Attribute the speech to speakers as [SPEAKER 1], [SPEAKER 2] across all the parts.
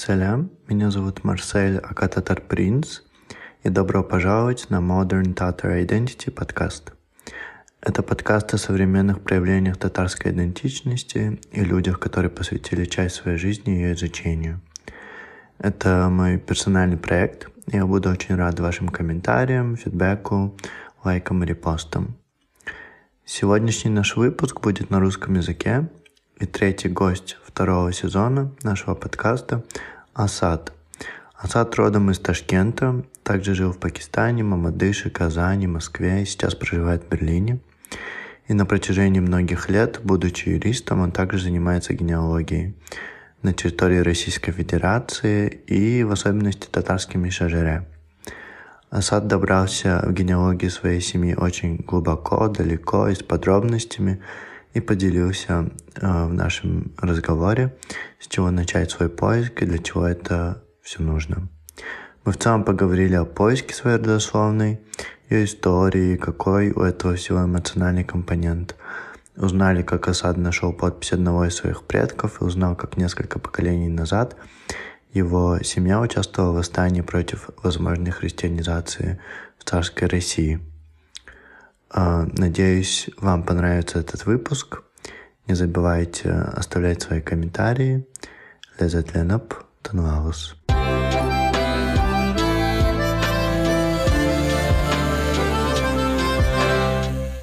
[SPEAKER 1] Салям, меня зовут Марсель Акататар Принц, и добро пожаловать на Modern Tatar Identity подкаст. Это подкаст о современных проявлениях татарской идентичности и людях, которые посвятили часть своей жизни ее изучению. Это мой персональный проект, и я буду очень рад вашим комментариям, фидбэку, лайкам и репостам. Сегодняшний наш выпуск будет на русском языке, и третий гость второго сезона нашего подкаста Асад. Асад родом из Ташкента, также жил в Пакистане, Мамадыше, Казани, Москве и сейчас проживает в Берлине. И на протяжении многих лет, будучи юристом, он также занимается генеалогией на территории Российской Федерации и в особенности татарскими шажере. Асад добрался в генеалогии своей семьи очень глубоко, далеко и с подробностями – и поделился э, в нашем разговоре, с чего начать свой поиск и для чего это все нужно. Мы в целом поговорили о поиске своей родословной, ее истории, какой у этого всего эмоциональный компонент. Узнали, как Асад нашел подпись одного из своих предков и узнал, как несколько поколений назад его семья участвовала в восстании против возможной христианизации в царской России – надеюсь, вам понравится этот выпуск. Не забывайте оставлять свои комментарии. Лезетленап Танлаус.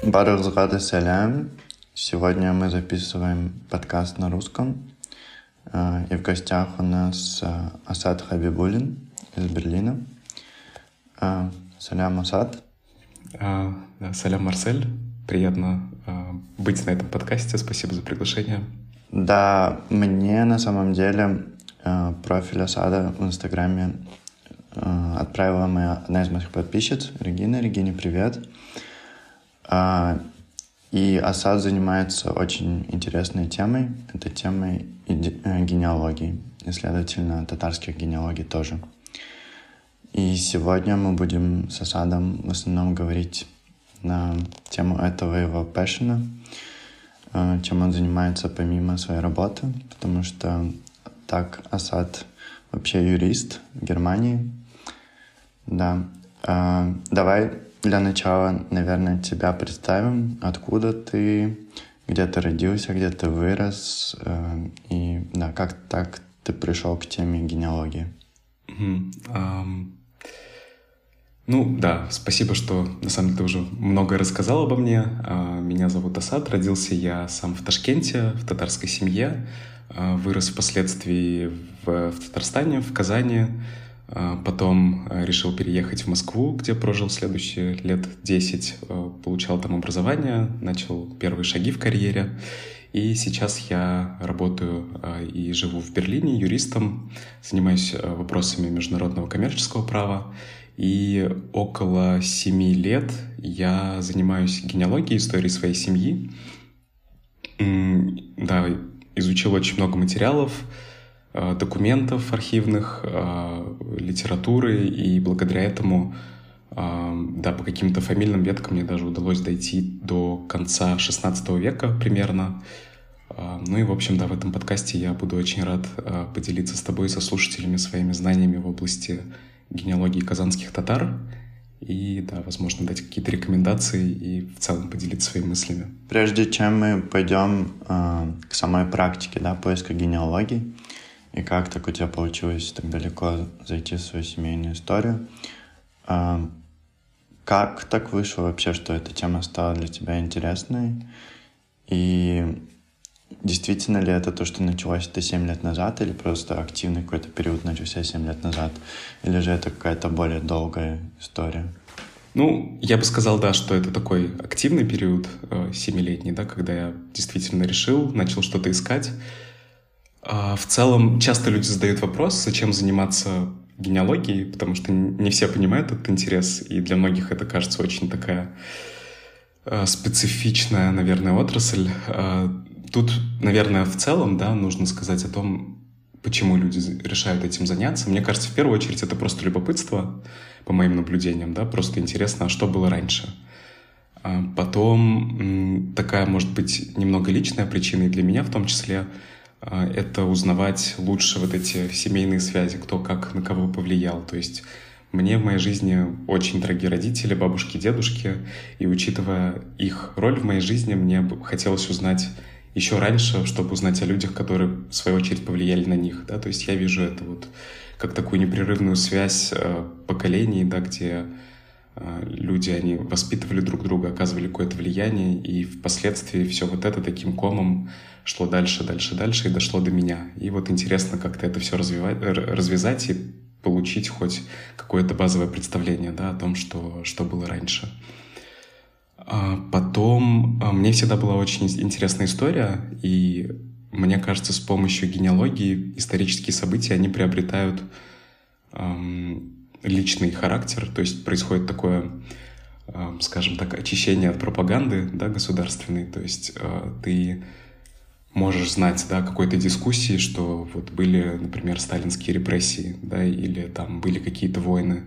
[SPEAKER 1] Барахзгада салям. Сегодня мы записываем подкаст на русском. А, и в гостях у нас а, Асад Хабибулин из Берлина. Салям, Асад.
[SPEAKER 2] А, салям, Марсель. Приятно а, быть на этом подкасте. Спасибо за приглашение.
[SPEAKER 1] Да, мне на самом деле а, профиль Асада в Инстаграме отправила моя одна из моих подписчиц, Регина. Регине, привет. И Асад занимается очень интересной темой. Это темой э, генеалогии, и, следовательно, татарских генеалогий тоже. И сегодня мы будем с Асадом в основном говорить на тему этого его пэшена, э, чем он занимается помимо своей работы, потому что так Асад вообще юрист в Германии. Да. Э, давай для начала, наверное, тебя представим. Откуда ты, где ты родился, где ты вырос, э, и да, как так ты пришел к теме генеалогии?
[SPEAKER 2] Mm-hmm. Um, ну да, спасибо, что на самом деле ты уже многое рассказал обо мне. А, меня зовут Асад, родился я сам в Ташкенте, в татарской семье. А, вырос впоследствии в, в Татарстане, в Казани. А, потом решил переехать в Москву, где прожил следующие лет 10. Получал там образование, начал первые шаги в карьере. И сейчас я работаю и живу в Берлине юристом, занимаюсь вопросами международного коммерческого права. И около семи лет я занимаюсь генеалогией истории своей семьи. Да, изучил очень много материалов, э, документов архивных, э, литературы, и благодаря этому, э, да, по каким-то фамильным веткам мне даже удалось дойти до конца XVI века примерно. Ну и, в общем, да, в этом подкасте я буду очень рад поделиться с тобой, со слушателями, своими знаниями в области генеалогии казанских татар и, да, возможно, дать какие-то рекомендации и в целом поделиться своими мыслями.
[SPEAKER 1] Прежде чем мы пойдем э, к самой практике, да, поиска генеалогии, и как так у тебя получилось так далеко зайти в свою семейную историю, э, как так вышло вообще, что эта тема стала для тебя интересной, и Действительно ли это то, что началось это 7 лет назад, или просто активный какой-то период начался 7 лет назад, или же это какая-то более долгая история?
[SPEAKER 2] Ну, я бы сказал, да, что это такой активный период, э, семилетний, да, когда я действительно решил, начал что-то искать. А в целом, часто люди задают вопрос, зачем заниматься генеалогией, потому что не все понимают этот интерес, и для многих это кажется очень такая э, специфичная, наверное, отрасль. Тут, наверное, в целом, да, нужно сказать о том, почему люди решают этим заняться. Мне кажется, в первую очередь это просто любопытство, по моим наблюдениям, да, просто интересно, а что было раньше. А потом такая, может быть, немного личная причина, и для меня в том числе, а, это узнавать лучше вот эти семейные связи, кто как на кого повлиял. То есть мне в моей жизни очень дорогие родители, бабушки, дедушки, и учитывая их роль в моей жизни, мне хотелось узнать еще раньше, чтобы узнать о людях, которые в свою очередь повлияли на них. Да? То есть я вижу это вот как такую непрерывную связь э, поколений, да, где э, люди, они воспитывали друг друга, оказывали какое-то влияние, и впоследствии все вот это таким комом шло дальше, дальше, дальше и дошло до меня. И вот интересно как-то это все развивать, развязать и получить хоть какое-то базовое представление да, о том, что, что было раньше. А потом а, мне всегда была очень интересная история, и мне кажется, с помощью генеалогии исторические события, они приобретают эм, личный характер, то есть происходит такое, э, скажем так, очищение от пропаганды да, государственной, то есть э, ты можешь знать да, какой-то дискуссии, что вот были, например, сталинские репрессии, да, или там были какие-то войны,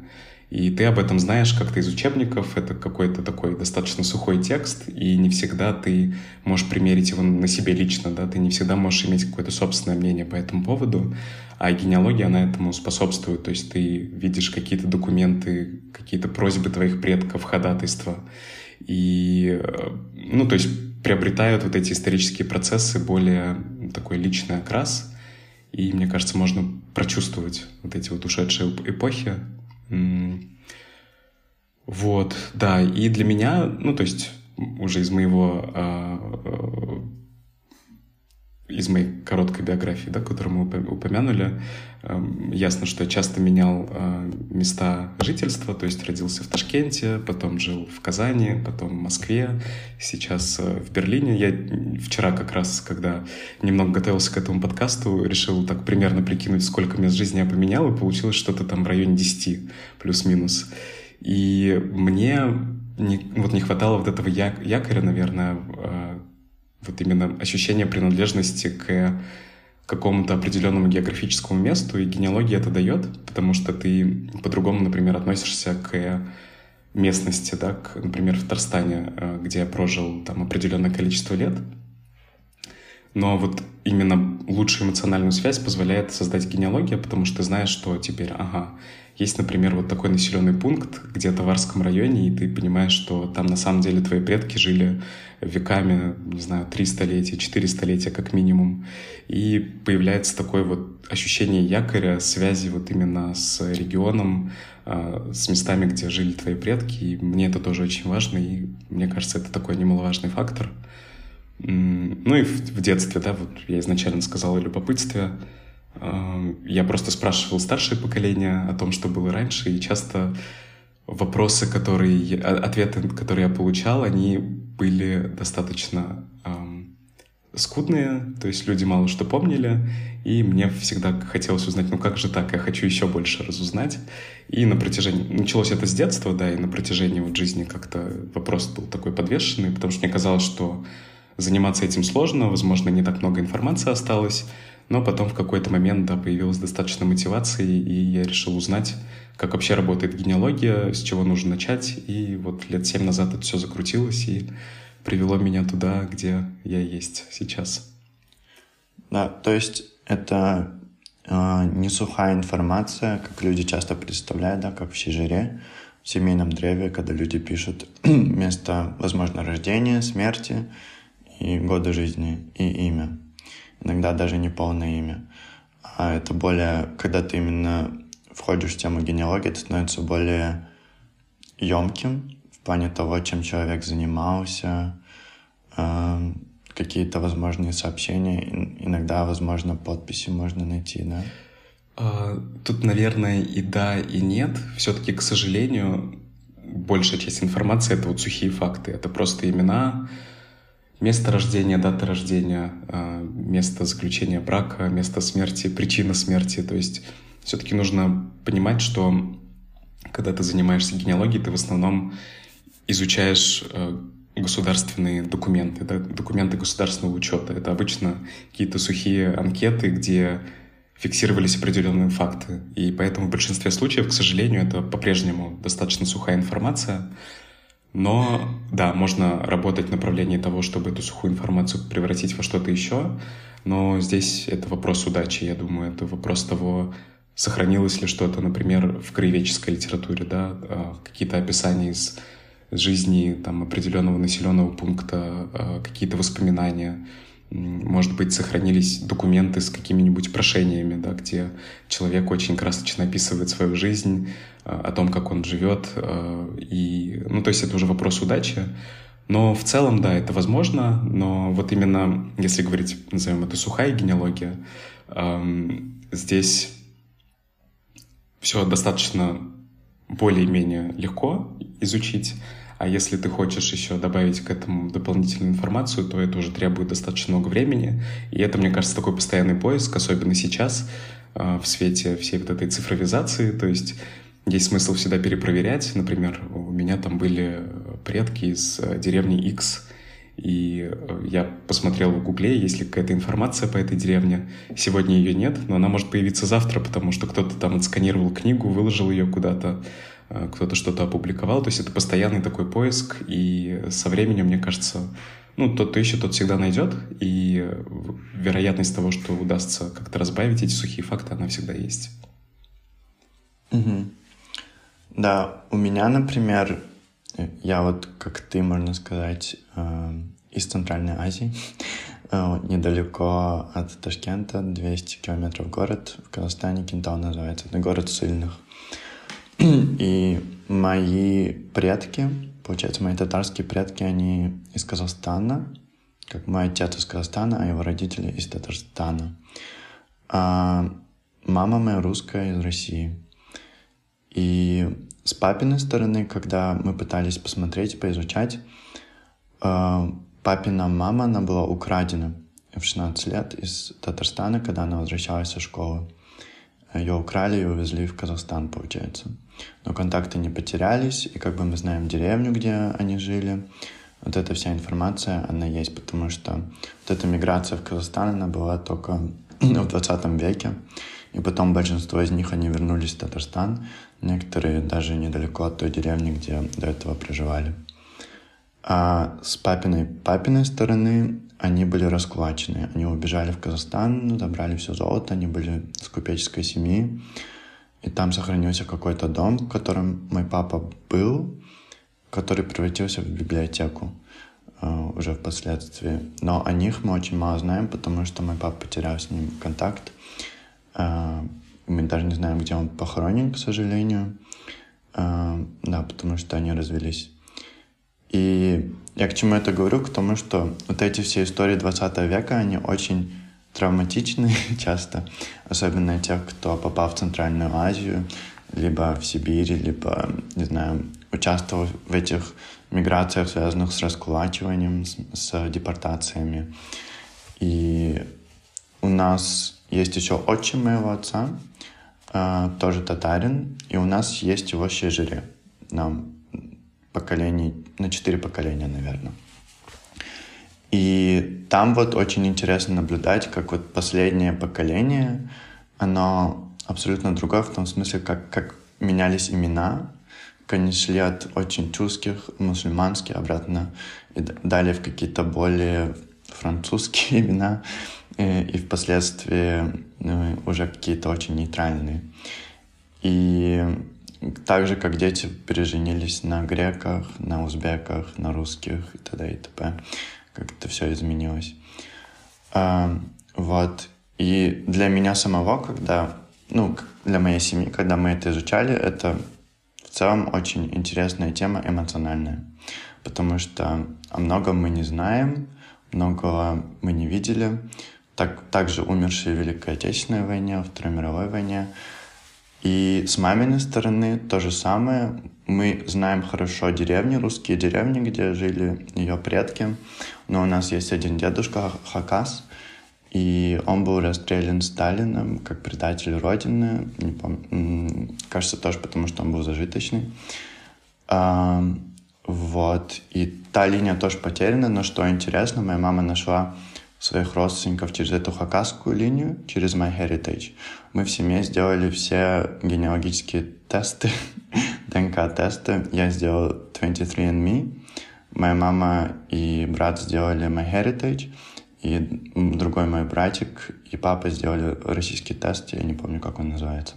[SPEAKER 2] и ты об этом знаешь как-то из учебников, это какой-то такой достаточно сухой текст, и не всегда ты можешь примерить его на себе лично, да, ты не всегда можешь иметь какое-то собственное мнение по этому поводу, а генеалогия, она этому способствует, то есть ты видишь какие-то документы, какие-то просьбы твоих предков, ходатайства, и, э, ну, то есть приобретают вот эти исторические процессы более такой личный окрас, и, мне кажется, можно прочувствовать вот эти вот ушедшие эпохи, вот, да, и для меня, ну, то есть уже из моего а, из моей короткой биографии, да, которую мы упомянули, эм, ясно, что я часто менял э, места жительства, то есть родился в Ташкенте, потом жил в Казани, потом в Москве, сейчас э, в Берлине. Я вчера как раз, когда немного готовился к этому подкасту, решил так примерно прикинуть, сколько мест жизни я поменял, и получилось что-то там в районе 10 плюс-минус. И мне не, вот не хватало вот этого якоря, наверное, э, вот именно ощущение принадлежности к какому-то определенному географическому месту, и генеалогия это дает, потому что ты по-другому, например, относишься к местности, да, к, например, в Татарстане, э, где я прожил там определенное количество лет. Но вот именно лучшую эмоциональную связь позволяет создать генеалогия, потому что ты знаешь, что теперь, ага, есть, например, вот такой населенный пункт где-то в Арском районе, и ты понимаешь, что там на самом деле твои предки жили веками, не знаю, три столетия, четыре столетия как минимум. И появляется такое вот ощущение якоря, связи вот именно с регионом, а, с местами, где жили твои предки. И мне это тоже очень важно, и мне кажется, это такой немаловажный фактор. Ну и в, детстве, да, вот я изначально сказал о любопытстве. А, я просто спрашивал старшее поколение о том, что было раньше, и часто вопросы, которые, ответы, которые я получал, они были достаточно эм, скудные, то есть люди мало что помнили, и мне всегда хотелось узнать, ну как же так, я хочу еще больше разузнать. И на протяжении, началось это с детства, да, и на протяжении вот жизни как-то вопрос был такой подвешенный, потому что мне казалось, что заниматься этим сложно, возможно, не так много информации осталось, но потом в какой-то момент, да, появилась достаточно мотивации, и я решил узнать, как вообще работает генеалогия, с чего нужно начать. И вот лет семь назад это все закрутилось и привело меня туда, где я есть сейчас.
[SPEAKER 1] Да, то есть это э, не сухая информация, как люди часто представляют, да, как в Сижире, в семейном древе, когда люди пишут место, возможно, рождения, смерти и года жизни и имя. Иногда даже не полное имя. А это более, когда ты именно входишь в тему генеалогии, это становится более емким в плане того, чем человек занимался, э, какие-то возможные сообщения, иногда, возможно, подписи можно найти, да?
[SPEAKER 2] А, тут, наверное, и да, и нет. Все-таки, к сожалению, большая часть информации — это вот сухие факты. Это просто имена, место рождения, дата рождения, а, место заключения брака, место смерти, причина смерти. То есть все-таки нужно понимать, что когда ты занимаешься генеалогией, ты в основном изучаешь э, государственные документы, да, документы государственного учета. Это обычно какие-то сухие анкеты, где фиксировались определенные факты. И поэтому в большинстве случаев, к сожалению, это по-прежнему достаточно сухая информация. Но да, можно работать в направлении того, чтобы эту сухую информацию превратить во что-то еще. Но здесь это вопрос удачи, я думаю, это вопрос того, сохранилось ли что-то, например, в краеведческой литературе, да, а, какие-то описания из жизни там, определенного населенного пункта, а, какие-то воспоминания, может быть, сохранились документы с какими-нибудь прошениями, да, где человек очень красочно описывает свою жизнь, а, о том, как он живет. И, ну, то есть это уже вопрос удачи. Но в целом, да, это возможно, но вот именно, если говорить, назовем это сухая генеалогия, здесь все достаточно более-менее легко изучить, а если ты хочешь еще добавить к этому дополнительную информацию, то это уже требует достаточно много времени. И это, мне кажется, такой постоянный поиск, особенно сейчас, а, в свете всей вот этой цифровизации. То есть есть смысл всегда перепроверять. Например, у меня там были предки из э, деревни X, и э, я посмотрел в Гугле, есть ли какая-то информация по этой деревне. Сегодня ее нет, но она может появиться завтра, потому что кто-то там отсканировал книгу, выложил ее куда-то, э, кто-то что-то опубликовал. То есть это постоянный такой поиск, и со временем, мне кажется, ну, тот, кто ищет, тот всегда найдет, и вероятность того, что удастся как-то разбавить эти сухие факты, она всегда есть.
[SPEAKER 1] Угу. Да, у меня, например, я вот, как ты, можно сказать, э, из Центральной Азии, э, недалеко от Ташкента, 200 километров город в Казахстане, Кентау называется, это город сильных. И мои предки, получается, мои татарские предки, они из Казахстана, как мой отец из Казахстана, а его родители из Татарстана. А мама моя русская из России. И с папиной стороны, когда мы пытались посмотреть, поизучать, э, папина мама, она была украдена в 16 лет из Татарстана, когда она возвращалась со школы. Ее украли и увезли в Казахстан, получается. Но контакты не потерялись, и как бы мы знаем деревню, где они жили. Вот эта вся информация, она есть, потому что вот эта миграция в Казахстан, она была только в 20 веке. И потом большинство из них, они вернулись в Татарстан, некоторые даже недалеко от той деревни, где до этого проживали. А с папиной папиной стороны они были раскулачены. Они убежали в Казахстан, забрали все золото, они были с купеческой семьи. И там сохранился какой-то дом, в котором мой папа был, который превратился в библиотеку uh, уже впоследствии. Но о них мы очень мало знаем, потому что мой папа потерял с ним контакт. Uh, мы даже не знаем, где он похоронен, к сожалению. Uh, да, потому что они развелись. И я к чему это говорю? К тому, что вот эти все истории 20 века, они очень травматичны часто, особенно тех, кто попал в Центральную Азию, либо в Сибири, либо, не знаю, участвовал в этих миграциях, связанных с раскулачиванием, с, с депортациями. И у нас есть еще отчим моего отца, э, тоже татарин, и у нас есть его щежере. Нам поколений, на четыре поколения, наверное. И там вот очень интересно наблюдать, как вот последнее поколение, оно абсолютно другое в том смысле, как, как менялись имена, шли от очень чуских, мусульманских обратно и далее в какие-то более французские имена, и, и впоследствии ну, уже какие-то очень нейтральные. И так же, как дети переженились на греках, на узбеках, на русских и т.д. и т.п. Как это все изменилось. А, вот. И для меня самого, когда, ну, для моей семьи, когда мы это изучали, это в целом очень интересная тема, эмоциональная. Потому что о многом мы не знаем, многого мы не видели. Так, также умершие в Великой Отечественной войне, во Второй мировой войне. И с маминой стороны то же самое. Мы знаем хорошо деревни, русские деревни, где жили ее предки. Но у нас есть один дедушка Хакас, и он был расстрелян Сталином как предатель Родины. Не помню. Кажется, тоже потому, что он был зажиточный. А, вот. И та линия тоже потеряна, но что интересно, моя мама нашла своих родственников через эту хакасскую линию, через MyHeritage. Мы в семье сделали все генеалогические тесты, ДНК-тесты. Я сделал 23andMe, моя мама и брат сделали MyHeritage, и другой мой братик и папа сделали российский тест, я не помню, как он называется.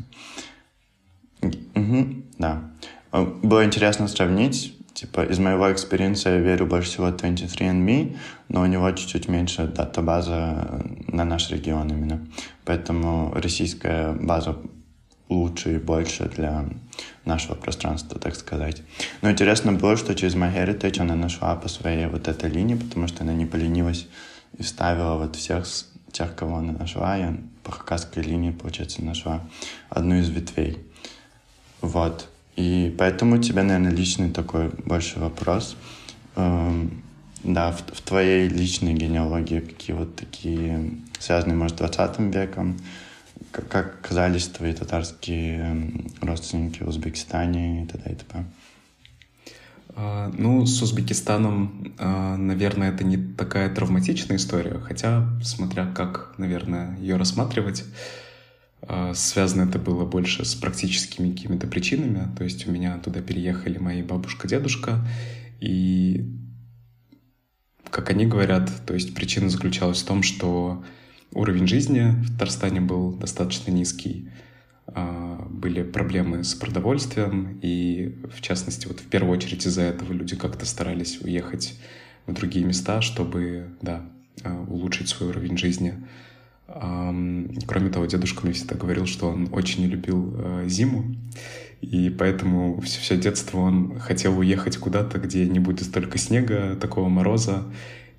[SPEAKER 1] Угу, да. Было интересно сравнить. Типа, из моего experience а я верю больше всего 23andMe, но у него чуть-чуть меньше database а на наш регион именно. Поэтому российская база лучше и больше для нашего пространства, так сказать. Но интересно было, что через MyHeritage она нашла по своей вот этой линии, потому что она не поленилась и ставила вот всех тех, кого она нашла, и по хакасской линии, получается, нашла одну из ветвей. Вот. И поэтому у тебя, наверное, личный такой больше вопрос. Эм, да, в, в твоей личной генеалогии какие вот такие, связанные, может, с 20 веком, как, как оказались твои татарские эм, родственники в Узбекистане и т.д. и т.п.?
[SPEAKER 2] А, ну, с Узбекистаном, а, наверное, это не такая травматичная история, хотя, смотря как, наверное, ее рассматривать, связано это было больше с практическими какими-то причинами. То есть у меня туда переехали мои бабушка, дедушка, и, как они говорят, то есть причина заключалась в том, что уровень жизни в Татарстане был достаточно низкий, а, были проблемы с продовольствием, и в частности, вот в первую очередь из-за этого люди как-то старались уехать в другие места, чтобы, да, а, улучшить свой уровень жизни. Кроме того, дедушка мне всегда говорил, что он очень не любил а, зиму, и поэтому все, все детство он хотел уехать куда-то, где не будет столько снега, такого мороза,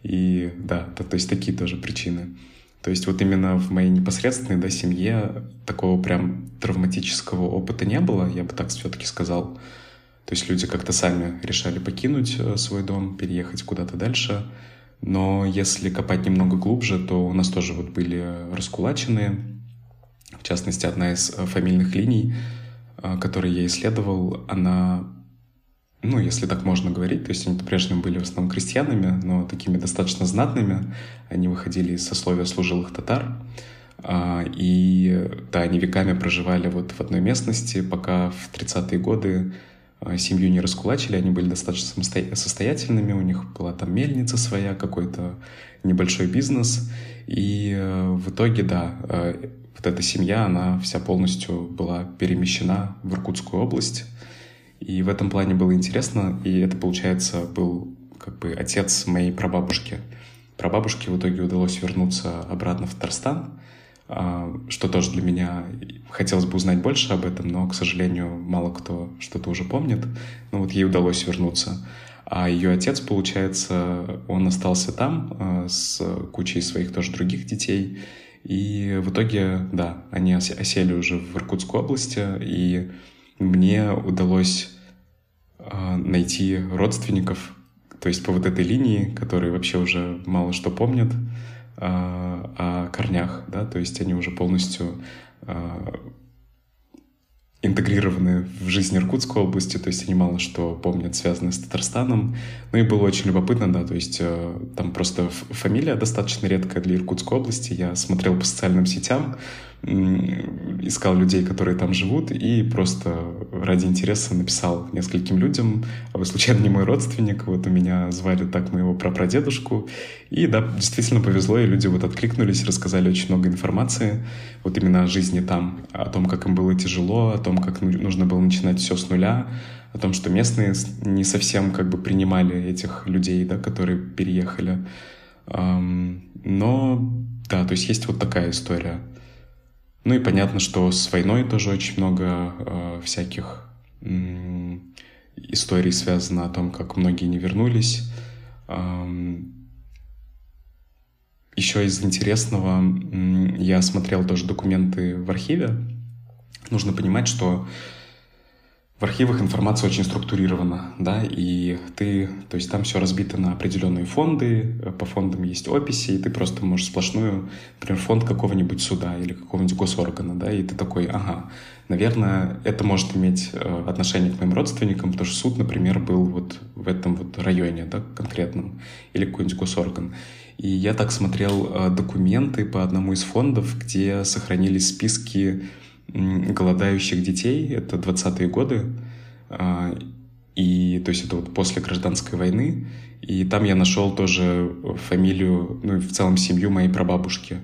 [SPEAKER 2] и да, то, то есть такие тоже причины. То есть вот именно в моей непосредственной да, семье такого прям травматического опыта не было, я бы так все-таки сказал. То есть люди как-то сами решали покинуть э, свой дом, переехать куда-то дальше. Но если копать немного глубже, то у нас тоже вот были раскулаченные. В частности, одна из э, фамильных линий, э, которые я исследовал, она ну, если так можно говорить, то есть они по-прежнему были в основном крестьянами, но такими достаточно знатными. Они выходили из сословия служилых татар. А, и да, они веками проживали вот в одной местности, пока в 30-е годы семью не раскулачили, они были достаточно состоятельными, у них была там мельница своя, какой-то небольшой бизнес. И э, в итоге, да, э, вот эта семья, она вся полностью была перемещена в Иркутскую область. И в этом плане было интересно, и это, получается, был как бы отец моей прабабушки. Прабабушке в итоге удалось вернуться обратно в Татарстан, что тоже для меня хотелось бы узнать больше об этом, но, к сожалению, мало кто что-то уже помнит. Но вот ей удалось вернуться. А ее отец, получается, он остался там а, с кучей своих тоже других детей. И в итоге, да, они осели уже в Иркутской области, и мне удалось э, найти родственников, то есть по вот этой линии, которые вообще уже мало что помнят о корнях, да, то есть они уже полностью э, интегрированы в жизнь Иркутской области, то есть они мало что помнят, связанное с Татарстаном. Ну и было очень любопытно, да, то есть э, там просто фамилия достаточно редкая для Иркутской области. Я смотрел по социальным сетям, искал людей, которые там живут, и просто ради интереса написал нескольким людям, а вы случайно не мой родственник, вот у меня звали так моего прапрадедушку, и да, действительно повезло, и люди вот откликнулись, рассказали очень много информации, вот именно о жизни там, о том, как им было тяжело, о том, как нужно было начинать все с нуля, о том, что местные не совсем как бы принимали этих людей, да, которые переехали. Но да, то есть есть вот такая история. Ну и понятно, что с войной тоже очень много э, всяких э, историй связано о том, как многие не вернулись. Э, еще из интересного, я смотрел тоже документы в архиве. Нужно понимать, что в архивах информация очень структурирована, да, и ты, то есть там все разбито на определенные фонды, э, по фондам есть описи, и ты просто можешь сплошную, например, фонд какого-нибудь суда или какого-нибудь госоргана, да, и ты такой, ага, наверное, это может иметь э, отношение к моим родственникам, потому что суд, например, был вот в этом вот районе, да, конкретном, или какой-нибудь госорган. И я так смотрел э, документы по одному из фондов, где сохранились списки голодающих детей, это 20-е годы, а, И то есть это вот после гражданской войны. И там я нашел тоже фамилию, ну и в целом семью моей прабабушки.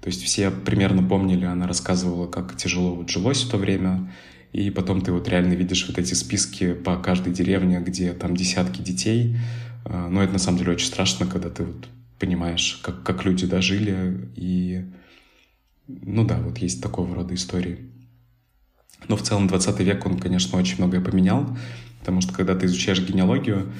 [SPEAKER 2] То есть все примерно помнили, она рассказывала, как тяжело вот жилось в то время. И потом ты вот реально видишь вот эти списки по каждой деревне, где там десятки детей. А, но это на самом деле очень страшно, когда ты вот понимаешь, как, как люди дожили. И, ну да, вот есть такого рода истории. Но в целом 20 век, он, конечно, очень многое поменял, потому что когда ты изучаешь генеалогию,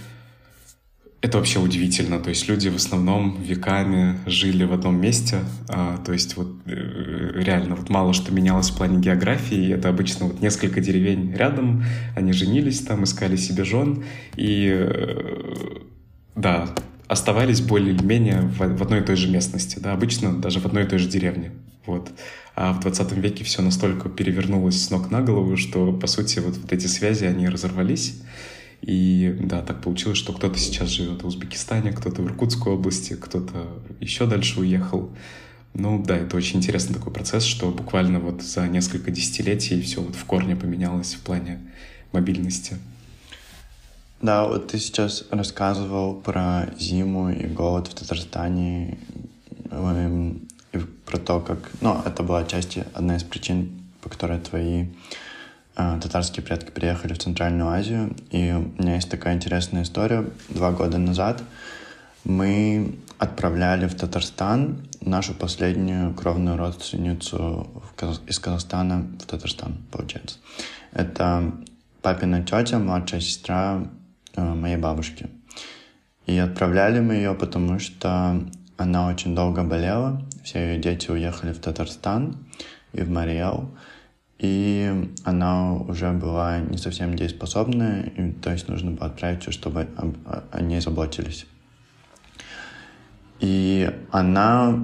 [SPEAKER 2] это вообще удивительно. То есть люди в основном веками жили в одном месте. А, то есть вот э, реально вот мало что менялось в плане географии. Это обычно вот несколько деревень рядом. Они женились там, искали себе жен. И э, да, оставались более или менее в, в одной и той же местности. Да, обычно даже в одной и той же деревне. Вот. А в 20 веке все настолько перевернулось с ног на голову, что, по сути, вот, вот эти связи, они разорвались. И да, так получилось, что кто-то сейчас живет в Узбекистане, кто-то в Иркутской области, кто-то еще дальше уехал. Ну да, это очень интересный такой процесс, что буквально вот за несколько десятилетий все вот в корне поменялось в плане мобильности.
[SPEAKER 1] Да, вот ты сейчас рассказывал про зиму и голод в Татарстане, эм, и про то, как... Ну, это была отчасти одна из причин, по которой твои Э, татарские предки приехали в Центральную Азию, и у меня есть такая интересная история. Два года назад мы отправляли в Татарстан нашу последнюю кровную родственницу из Казахстана в Татарстан, получается. Это папина тетя, младшая сестра э, моей бабушки. И отправляли мы ее, потому что она очень долго болела. Все ее дети уехали в Татарстан и в Мариэл и она уже была не совсем дееспособная, и, то есть нужно было отправить все, чтобы о, ней заботились. И она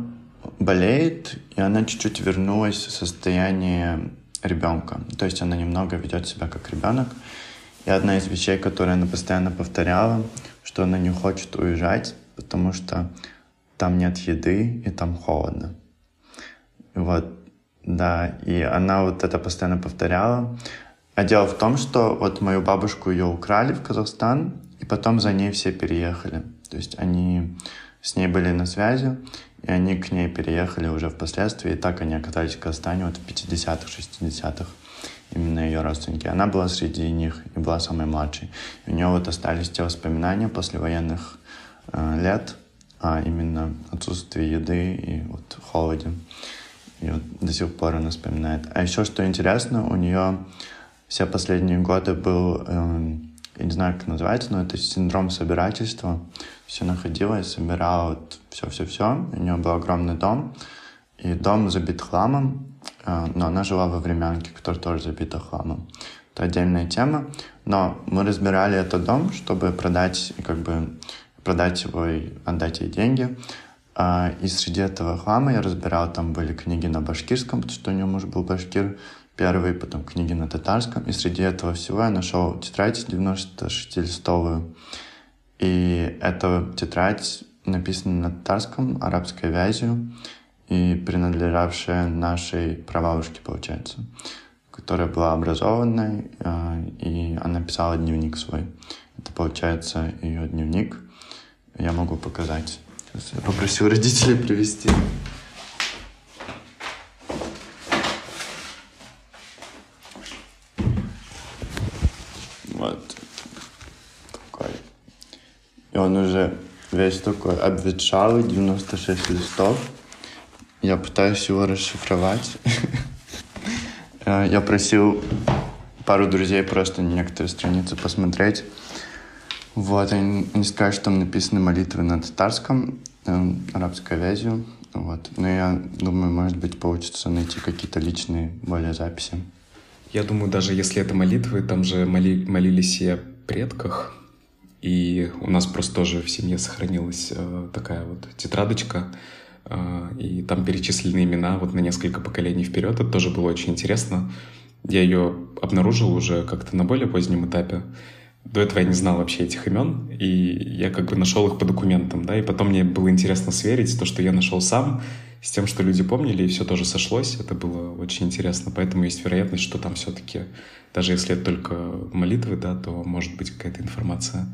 [SPEAKER 1] болеет, и она чуть-чуть вернулась в состояние ребенка. То есть она немного ведет себя как ребенок. И одна из вещей, которые она постоянно повторяла, что она не хочет уезжать, потому что там нет еды и там холодно. Вот да, и она вот это постоянно повторяла. А дело в том, что вот мою бабушку ее украли в Казахстан, и потом за ней все переехали. То есть они с ней были на связи, и они к ней переехали уже впоследствии, и так они оказались в Казахстане вот в 50-х, 60-х, именно ее родственники. Она была среди них и была самой младшей. И у нее вот остались те воспоминания после военных э, лет, а именно отсутствие еды и вот холоде. И вот до сих пор она вспоминает. А еще, что интересно, у нее все последние годы был, э, я не знаю, как называется, но это синдром собирательства. Все находила собирала вот все-все-все. У нее был огромный дом, и дом забит хламом, э, но она жила во времянке, которая тоже забита хламом. Это отдельная тема, но мы разбирали этот дом, чтобы продать, как бы продать его и отдать ей деньги. А, и среди этого хлама я разбирал, там были книги на башкирском, потому что у него муж был башкир первый, потом книги на татарском. И среди этого всего я нашел тетрадь 96-листовую. И эта тетрадь написана на татарском, арабской вязью, и принадлежавшая нашей прабабушке, получается, которая была образованной, а, и она писала дневник свой. Это, получается, ее дневник. Я могу показать. Сейчас я попросил родителей привезти. Вот. Такой. И он уже весь такой обветшалый, 96 листов. Я пытаюсь его расшифровать. Я просил пару друзей просто некоторые страницы посмотреть. Вот, они, они скажут, что там написаны молитвы на татарском, э, арабской вязью. Вот. Но я думаю, может быть, получится найти какие-то личные более записи.
[SPEAKER 2] Я думаю, даже если это молитвы, там же моли, молились и о предках. И у нас просто тоже в семье сохранилась э, такая вот тетрадочка, э, и там перечислены имена вот на несколько поколений вперед. Это тоже было очень интересно. Я ее обнаружил уже как-то на более позднем этапе. До этого я не знал вообще этих имен, и я как бы нашел их по документам, да, и потом мне было интересно сверить то, что я нашел сам, с тем, что люди помнили, и все тоже сошлось. Это было очень интересно. Поэтому есть вероятность, что там все-таки, даже если это только молитвы, да, то может быть какая-то информация.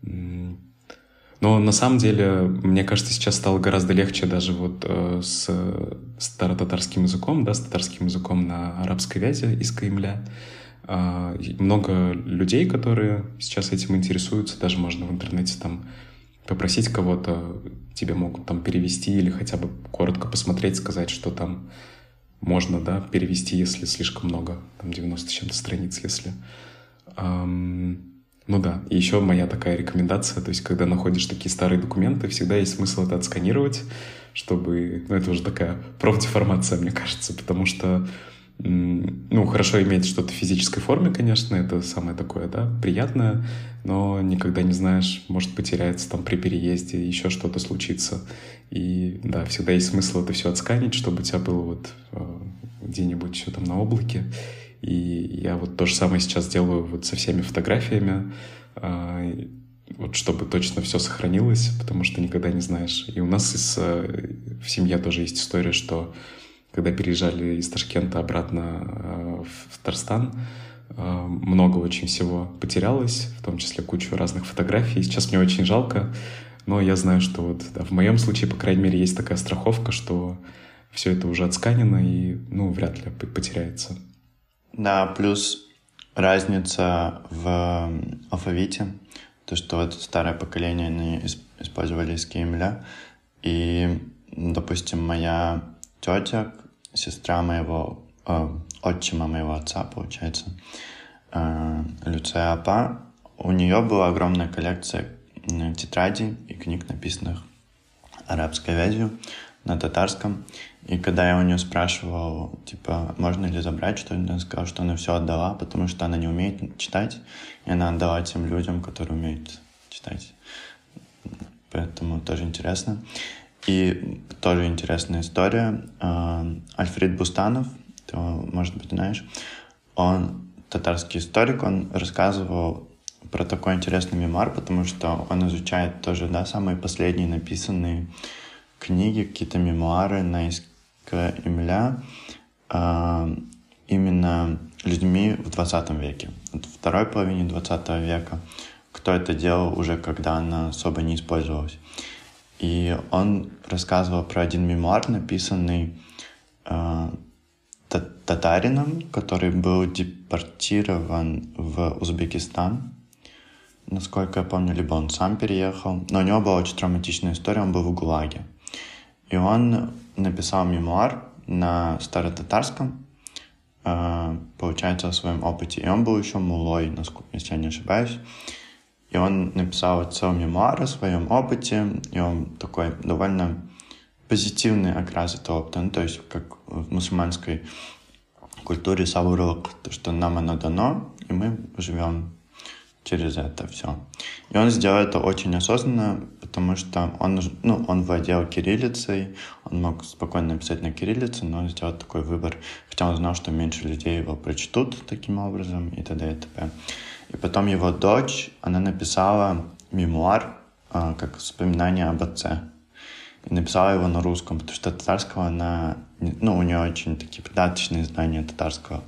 [SPEAKER 2] Но на самом деле, мне кажется, сейчас стало гораздо легче даже вот э, с старотатарским языком, да, с татарским языком на арабской вязи из Кремля. Э, много людей, которые сейчас этим интересуются, даже можно в интернете там попросить кого-то, тебе могут там перевести или хотя бы коротко посмотреть, сказать, что там можно, да, перевести, если слишком много, там 90 с чем-то страниц, если... Эм, ну да, и еще моя такая рекомендация, то есть когда находишь такие старые документы, всегда есть смысл это отсканировать, чтобы... Ну это уже такая профдеформация, мне кажется, потому что ну, хорошо иметь что-то в физической форме, конечно, это самое такое, да, приятное, но никогда не знаешь, может потеряться там при переезде, еще что-то случится. И да, всегда есть смысл это все отсканить, чтобы у тебя было вот э, где-нибудь все там на облаке. И я вот то же самое сейчас делаю вот со всеми фотографиями, э, вот чтобы точно все сохранилось, потому что никогда не знаешь. И у нас из, э, в семье тоже есть история, что когда переезжали из Ташкента обратно э, в Татарстан, э, много очень всего потерялось, в том числе кучу разных фотографий. Сейчас мне очень жалко, но я знаю, что вот да, в моем случае, по крайней мере, есть такая страховка, что все это уже отсканено и, ну, вряд ли потеряется.
[SPEAKER 1] Да, плюс разница в алфавите, то, что вот старое поколение они использовали из Кемля, и, допустим, моя тетя, сестра моего, э, отчима моего отца, получается, э, Люция Апа, у нее была огромная коллекция тетрадей и книг, написанных арабской вязью на татарском. И когда я у нее спрашивал, типа, можно ли забрать что-нибудь, она сказала, что она все отдала, потому что она не умеет читать, и она отдала тем людям, которые умеют читать. Поэтому тоже интересно. И тоже интересная история. А, Альфред Бустанов, ты, может быть, знаешь, он татарский историк, он рассказывал про такой интересный мемуар, потому что он изучает тоже, да, самые последние написанные книги, какие-то мемуары на Эмиля э, именно людьми в 20 веке, в второй половине 20 века, кто это делал уже, когда она особо не использовалась. И он рассказывал про один мемуар, написанный э, татарином, который был депортирован в Узбекистан. Насколько я помню, либо он сам переехал. Но у него была очень травматичная история, он был в ГУЛАГе. И он написал мемуар на старотатарском, э, получается, о своем опыте. И он был еще мулой, если я не ошибаюсь. И он написал целый мемуар о своем опыте, и он такой довольно позитивный окрас этого опыта, ну, то есть как в мусульманской культуре савурук, то, что нам оно дано, и мы живем через это все. И он сделал это очень осознанно, потому что он, ну, он владел кириллицей, он мог спокойно написать на кириллице, но он сделал такой выбор, хотя он знал, что меньше людей его прочтут таким образом и т.д. и т.п. И потом его дочь, она написала мемуар, а, как вспоминание об отце. И написала его на русском, потому что татарского она... Ну, у нее очень такие придаточные знания татарского.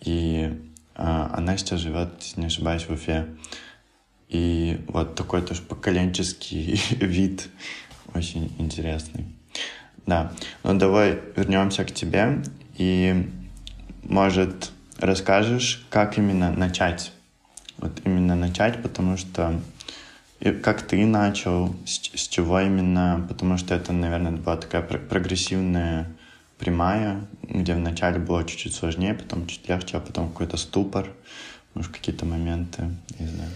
[SPEAKER 1] И а, она сейчас живет, не ошибаюсь, в Уфе. И вот такой тоже поколенческий вид очень интересный. Да, ну давай вернемся к тебе и, может, расскажешь, как именно начать вот именно начать, потому что и как ты начал, с, с чего именно, потому что это, наверное, была такая прогрессивная прямая, где вначале было чуть-чуть сложнее, потом чуть легче, а потом какой-то ступор, может, какие-то моменты, не знаю.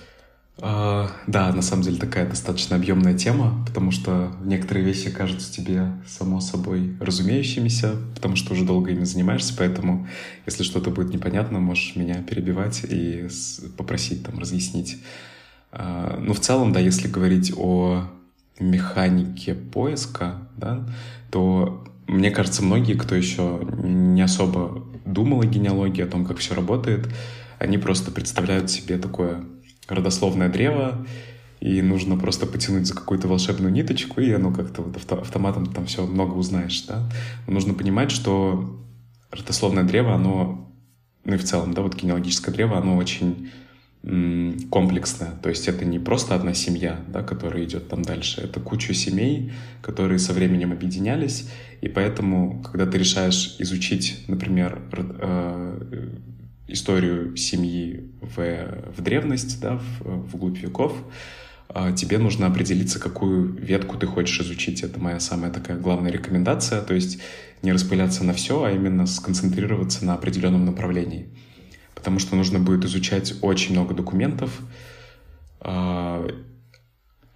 [SPEAKER 2] А, да, на самом деле такая достаточно объемная тема, потому что некоторые вещи кажутся тебе само собой разумеющимися, потому что уже долго ими занимаешься, поэтому если что-то будет непонятно, можешь меня перебивать и попросить там разъяснить. А, ну, в целом, да, если говорить о механике поиска, да, то мне кажется, многие, кто еще не особо думал о генеалогии, о том, как все работает, они просто представляют себе такое родословное древо, и нужно просто потянуть за какую-то волшебную ниточку, и оно как-то вот автоматом там все много узнаешь, да. Но нужно понимать, что родословное древо, оно, ну и в целом, да, вот генеалогическое древо, оно очень комплексная. То есть это не просто одна семья, да, которая идет там дальше. Это куча семей, которые со временем объединялись. И поэтому, когда ты решаешь изучить, например, э, историю семьи в, в древность, да, в, в глубь веков, э, тебе нужно определиться, какую ветку ты хочешь изучить. Это моя самая такая главная рекомендация. То есть не распыляться на все, а именно сконцентрироваться на определенном направлении потому что нужно будет изучать очень много документов.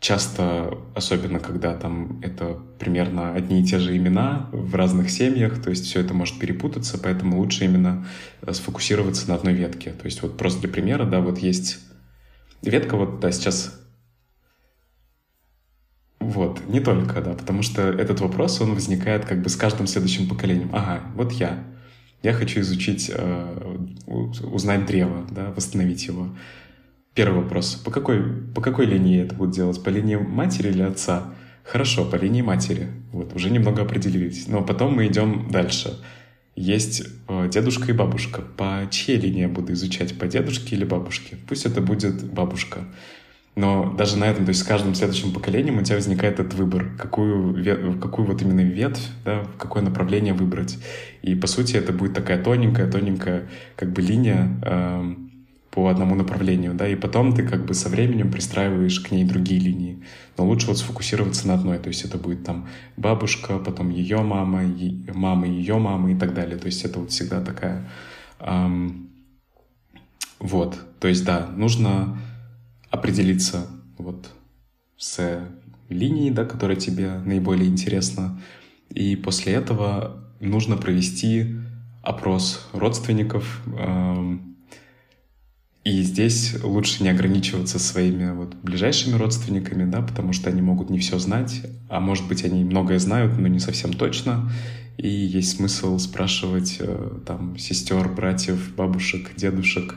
[SPEAKER 2] Часто, особенно когда там это примерно одни и те же имена в разных семьях, то есть все это может перепутаться, поэтому лучше именно э, сфокусироваться на одной ветке. То есть вот просто для примера, да, вот есть ветка, вот, да, сейчас вот, не только, да, потому что этот вопрос, он возникает как бы с каждым следующим поколением. Ага, вот я, я хочу изучить, э, узнать древо, да, восстановить его. Первый вопрос. По какой, по какой линии это будет делать? По линии матери или отца? Хорошо, по линии матери. Вот, уже немного определились. Но потом мы идем дальше. Есть э, дедушка и бабушка. По чьей линии я буду изучать? По дедушке или бабушке? Пусть это будет бабушка. Но даже на этом, то есть с каждым следующим поколением у тебя возникает этот выбор, какую, какую вот именно ветвь, да, какое направление выбрать. И по сути это будет такая тоненькая, тоненькая как бы линия э, по одному направлению, да, и потом ты как бы со временем пристраиваешь к ней другие линии. Но лучше вот сфокусироваться на одной, то есть это будет там бабушка, потом ее мама, е- мама ее мама и так далее. То есть это вот всегда такая... Эм, вот, то есть да, нужно определиться вот с линией, да, которая тебе наиболее интересна. И после этого нужно провести опрос родственников. Эм, и здесь лучше не ограничиваться своими вот ближайшими родственниками, да, потому что они могут не все знать, а может быть они многое знают, но не совсем точно. И есть смысл спрашивать э, там сестер, братьев, бабушек, дедушек,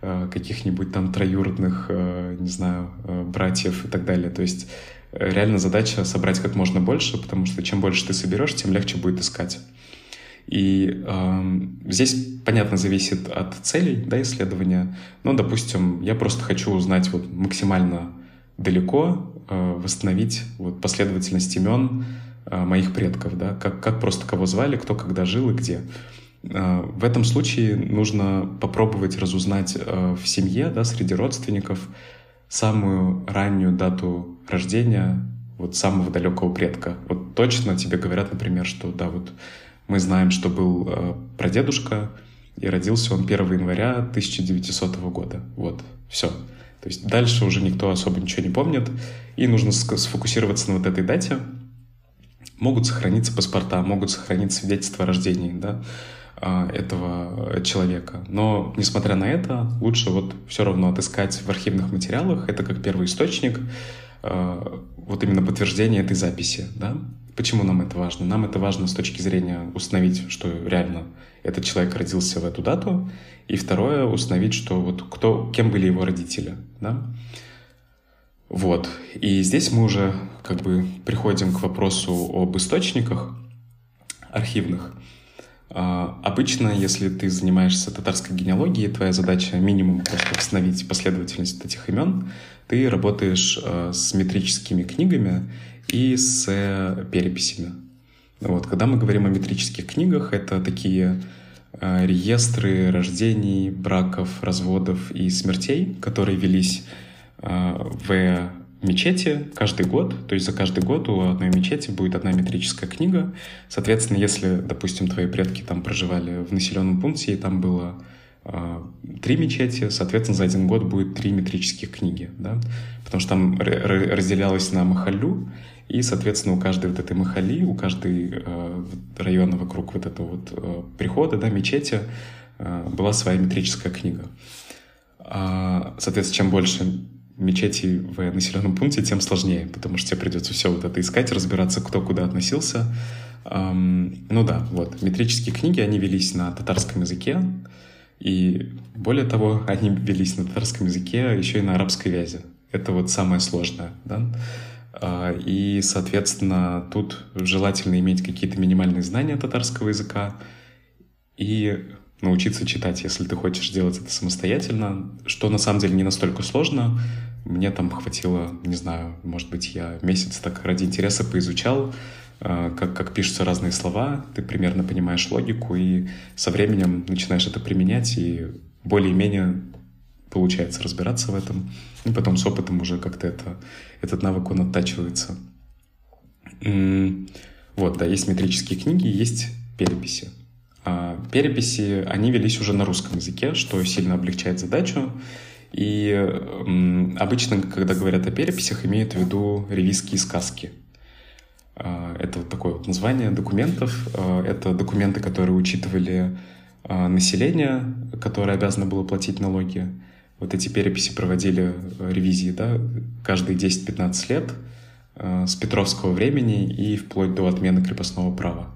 [SPEAKER 2] Э, каких-нибудь там троюродных, э, не знаю, братьев и так далее. То есть реально задача собрать как можно больше, потому что чем больше ты соберешь, тем легче будет искать. И э, здесь, понятно, зависит от целей да, исследования. Ну, допустим, я просто хочу узнать вот максимально далеко, э, восстановить вот последовательность имен э, моих предков, да, как, как просто кого звали, кто когда жил и где. А, в этом случае нужно попробовать разузнать э, в семье, да, среди родственников, самую раннюю дату рождения вот самого далекого предка. Вот точно тебе говорят, например, что да, вот мы знаем, что был э, прадедушка, и родился он 1 января 1900 года. Вот, все. То есть дальше уже никто особо ничего не помнит, и нужно сфокусироваться на вот этой дате. Могут сохраниться паспорта, могут сохраниться свидетельства о рождении, да, а, этого человека. Но, несмотря на это, лучше вот все равно отыскать в архивных материалах, это как первый источник, а, вот именно подтверждение этой записи, да? Почему нам это важно? Нам это важно с точки зрения установить, что реально этот человек родился в эту дату, и второе, установить, что вот кто, кем были его родители, да? Вот. И здесь мы уже как бы приходим к вопросу об источниках архивных. А, обычно, если ты занимаешься татарской генеалогией, твоя задача минимум просто восстановить последовательность этих имен, ты работаешь э, с метрическими книгами и с э, переписями. Вот. Когда мы говорим о метрических книгах, это такие э, реестры рождений, браков, разводов и смертей, которые велись в мечети каждый год, то есть за каждый год у одной мечети будет одна метрическая книга. Соответственно, если, допустим, твои предки там проживали в населенном пункте, и там было э, три мечети, соответственно, за один год будет три метрических книги, да, потому что там разделялось на махалю, и, соответственно, у каждой вот этой махали, у каждой э, района вокруг вот этого вот э, прихода, да, мечети, э, была своя метрическая книга. А, соответственно, чем больше мечети в населенном пункте, тем сложнее, потому что тебе придется все вот это искать, разбираться, кто куда относился. Эм, ну да, вот. Метрические книги, они велись на татарском языке, и более того, они велись на татарском языке еще и на арабской вязи. это вот самое сложное, да. А, и, соответственно, тут желательно иметь какие-то минимальные знания татарского языка и научиться читать, если ты хочешь делать это самостоятельно, что на самом деле не настолько сложно. Мне там хватило, не знаю, может быть, я месяц так ради интереса поизучал, а, как, как пишутся разные слова, ты примерно понимаешь логику, и со временем начинаешь это применять, и более-менее получается разбираться в этом. И потом с опытом уже как-то это, этот навык, он оттачивается. Вот, да, есть метрические книги, есть переписи. А переписи, они велись уже на русском языке, что сильно облегчает задачу. И обычно, когда говорят о переписях, имеют в виду ревизские сказки. А, это вот такое вот название документов. А, это документы, которые учитывали население, которое обязано было платить налоги вот эти переписи проводили э, ревизии, да, каждые 10-15 лет э, с Петровского времени и вплоть до отмены крепостного права.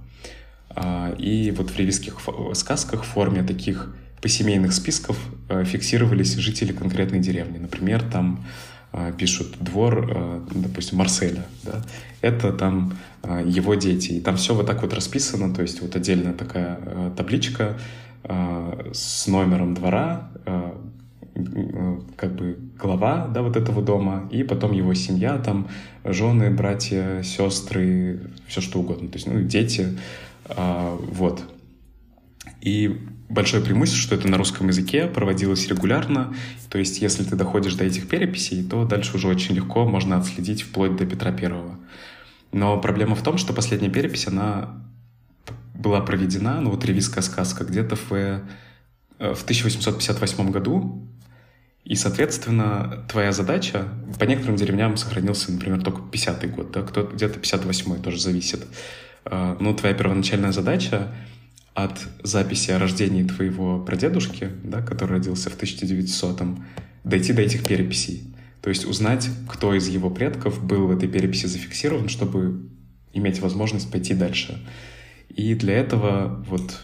[SPEAKER 2] А, и вот в ревизских сказках в форме таких посемейных списков э, фиксировались жители конкретной деревни. Например, там пишут двор, допустим, Марселя, да, это там его дети, и там все вот так вот расписано, то есть вот отдельная такая табличка с номером двора, как бы глава, да, вот этого дома, и потом его семья, там, жены, братья, сестры, все что угодно, то есть, ну, дети, а, вот. И большое преимущество, что это на русском языке проводилось регулярно, то есть, если ты доходишь до этих переписей, то дальше уже очень легко можно отследить вплоть до Петра Первого. Но проблема в том, что последняя перепись, она была проведена, ну вот ревизская сказка, где-то в, э, в 1858 году, и, соответственно, твоя задача, по некоторым деревням сохранился, например, только 50-й год, да, кто где-то 58-й тоже зависит. А, но твоя первоначальная задача от записи о рождении твоего прадедушки, да, который родился в 1900-м, дойти до этих переписей. То есть узнать, кто из его предков был в этой переписи зафиксирован, чтобы иметь возможность пойти дальше. И для этого вот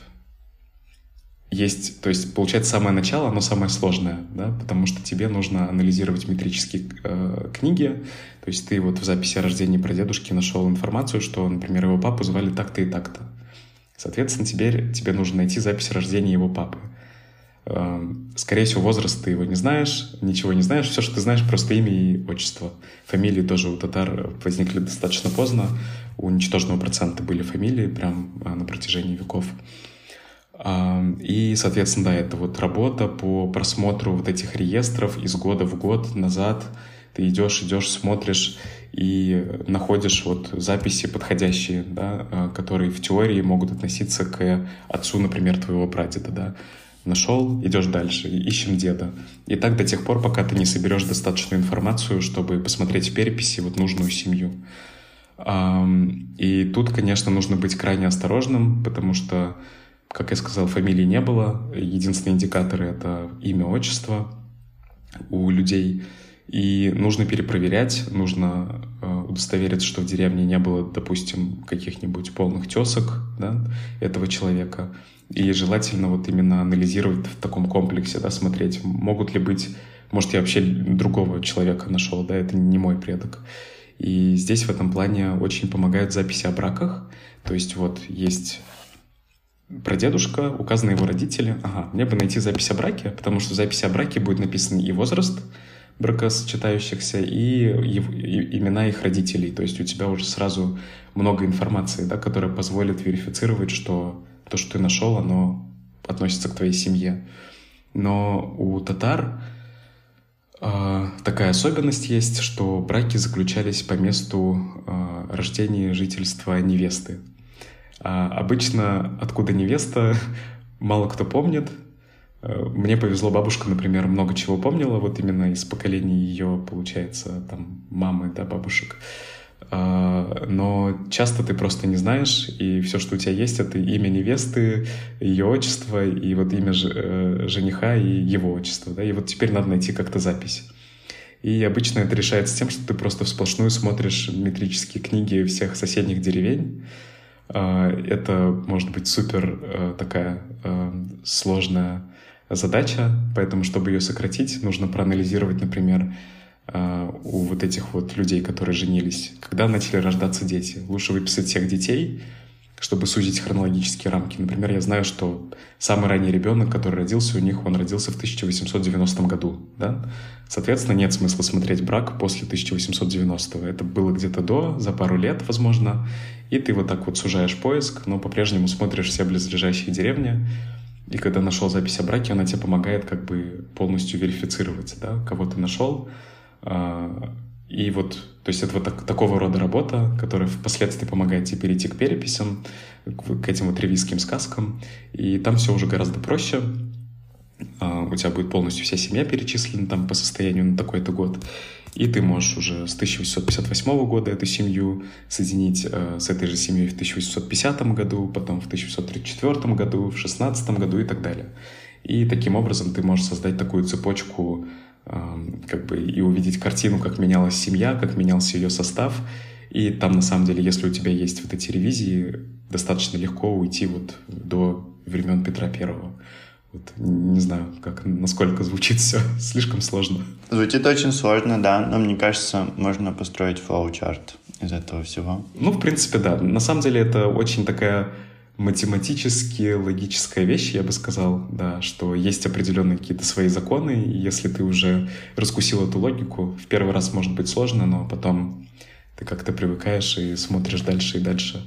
[SPEAKER 2] есть, то есть, получается, самое начало, оно самое сложное, да, потому что тебе нужно анализировать метрические э, книги, то есть ты вот в записи о рождении прадедушки нашел информацию, что, например, его папу звали так-то и так-то. Соответственно, теперь тебе нужно найти запись рождения его папы. Э, скорее всего, возраст ты его не знаешь, ничего не знаешь, все, что ты знаешь, просто имя и отчество. Фамилии тоже у татар возникли достаточно поздно, у ничтожного процента были фамилии прям э, на протяжении веков. И, соответственно, да, это вот работа по просмотру вот этих реестров из года в год назад. Ты идешь, идешь, смотришь и находишь вот записи подходящие, да, а, которые в теории могут относиться к отцу, например, твоего прадеда, да. Нашел, идешь дальше, ищем деда. И так до тех пор, пока ты не соберешь достаточную информацию, чтобы посмотреть в переписи вот нужную семью. И тут, конечно, нужно быть крайне осторожным, потому что как я сказал, фамилии не было. Единственные индикаторы — это имя, отчество у людей. И нужно перепроверять, нужно э, удостовериться, что в деревне не было, допустим, каких-нибудь полных тесок да, этого человека. И желательно вот именно анализировать в таком комплексе, да, смотреть, могут ли быть, может, я вообще другого человека нашел, да, это не мой предок. И здесь в этом плане очень помогают записи о браках. То есть вот есть прадедушка, указаны его родители. Ага, мне бы найти запись о браке, потому что в записи о браке будет написан и возраст бракосочетающихся, и, и, и имена их родителей. То есть у тебя уже сразу много информации, да, которая позволит верифицировать, что то, что ты нашел, оно относится к твоей семье. Но у татар э, такая особенность есть, что браки заключались по месту э, рождения жительства невесты. А обычно откуда невеста, мало кто помнит. Э, мне повезло, бабушка, например, много чего помнила, вот именно из поколений ее, получается, там, мамы, да, бабушек. А, но часто ты просто не знаешь, и все, что у тебя есть, это имя невесты, ее отчество, и вот имя э, жениха и его отчество, да, и вот теперь надо найти как-то запись. И обычно это решается тем, что ты просто всплошную смотришь метрические книги всех соседних деревень, это может быть супер э, такая э, сложная задача, поэтому, чтобы ее сократить, нужно проанализировать, например, э, у вот этих вот людей, которые женились, когда начали рождаться дети. Лучше выписать всех детей, чтобы сузить хронологические рамки. Например, я знаю, что самый ранний ребенок, который родился у них, он родился в 1890 году, да? Соответственно, нет смысла смотреть брак после 1890. Это было где-то до, за пару лет, возможно, и ты вот так вот сужаешь поиск, но по-прежнему смотришь все близлежащие деревни, и когда нашел запись о браке, она тебе помогает как бы полностью верифицировать, да, кого ты нашел, а, и вот, то есть это вот так, такого рода работа, которая впоследствии помогает тебе перейти к переписям, к, к этим вот ревизским сказкам. И там все уже гораздо проще. А, у тебя будет полностью вся семья перечислена там по состоянию на такой-то год. И ты можешь уже с 1858 года эту семью соединить э, с этой же семьей в 1850 году, потом в 1834 году, в 16 году и так далее. И таким образом ты можешь создать такую цепочку как бы и увидеть картину, как менялась семья, как менялся ее состав. И там, на самом деле, если у тебя есть вот эти ревизии, достаточно легко уйти вот до времен Петра Первого. Вот, не знаю, как, насколько звучит все. Слишком сложно.
[SPEAKER 1] Звучит очень сложно, да, но мне кажется, можно построить флоу-чарт из этого всего.
[SPEAKER 2] Ну, в принципе, да. На самом деле это очень такая математически логическая вещь, я бы сказал, да, что есть определенные какие-то свои законы, и если ты уже раскусил эту логику, в первый раз может быть сложно, но потом ты как-то привыкаешь и смотришь дальше и дальше.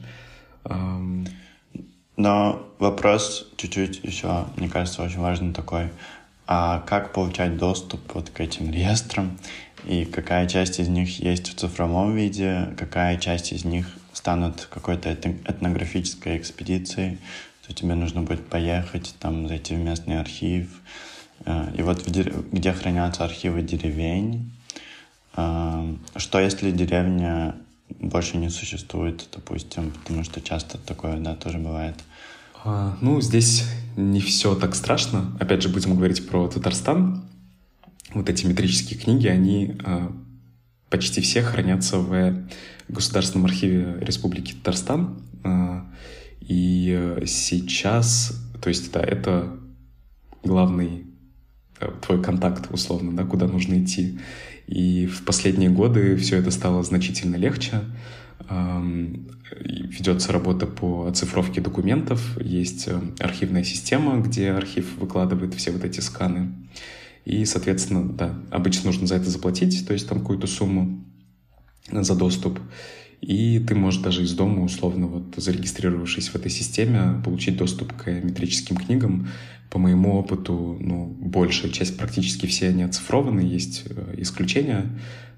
[SPEAKER 1] Но вопрос чуть-чуть еще, мне кажется, очень важный такой. А как получать доступ вот к этим реестрам? И какая часть из них есть в цифровом виде, какая часть из них станут какой-то этнографической экспедицией, то тебе нужно будет поехать, там, зайти в местный архив. Э, и вот где хранятся архивы деревень, э, что если деревня больше не существует, допустим, потому что часто такое, да, тоже бывает.
[SPEAKER 2] А, ну, здесь не все так страшно. Опять же, будем говорить про Татарстан. Вот эти метрические книги, они а, почти все хранятся в Государственном архиве Республики Татарстан. А, и сейчас, то есть, да, это главный э, твой контакт, условно, да, куда нужно идти. И в последние годы все это стало значительно легче. Ведется работа по оцифровке документов, есть э, архивная система, где архив выкладывает все вот эти сканы. И, соответственно, да, обычно нужно за это заплатить, то есть там какую-то сумму за доступ. И ты можешь даже из дома, условно, вот зарегистрировавшись в этой системе, получить доступ к метрическим книгам. По моему опыту, ну, большая часть, практически все они оцифрованы, есть э, исключения,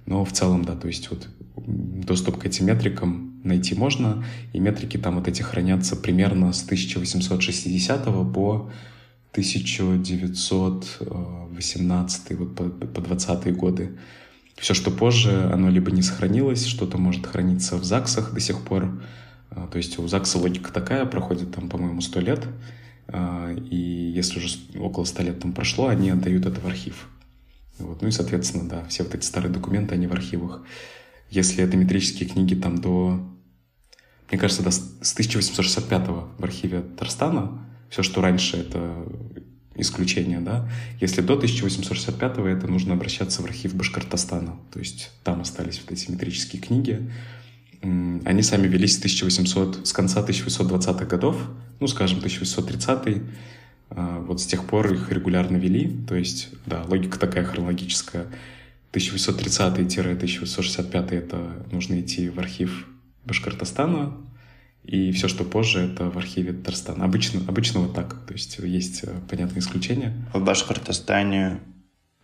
[SPEAKER 2] но в целом, да, то есть вот доступ к этим метрикам найти можно, и метрики там вот эти хранятся примерно с 1860 по 1918 вот по, по 20 годы. Все, что позже, оно либо не сохранилось, что-то может храниться в ЗАГСах до сих пор. А, то есть у ЗАГСа логика такая, проходит там, по-моему, 100 лет, а, и если уже около 100 лет там прошло, они отдают это в архив. Вот. Ну и, соответственно, да, все вот эти старые документы, они в архивах. Если это метрические книги там до, мне кажется, до, с 1865 в архиве Татарстана, все, что раньше, это исключение, да. Если до 1865 это нужно обращаться в архив Башкортостана. То есть там остались вот эти метрические книги. Они сами велись с 1800, с конца 1820-х годов, ну, скажем, 1830 а, Вот с тех пор их регулярно вели. То есть, да, логика такая хронологическая. 1830-1865 это нужно идти в архив Башкортостана, и все, что позже, это в архиве Татарстана. Обычно, обычно вот так. То есть есть э, понятные исключения.
[SPEAKER 1] В Башкортостане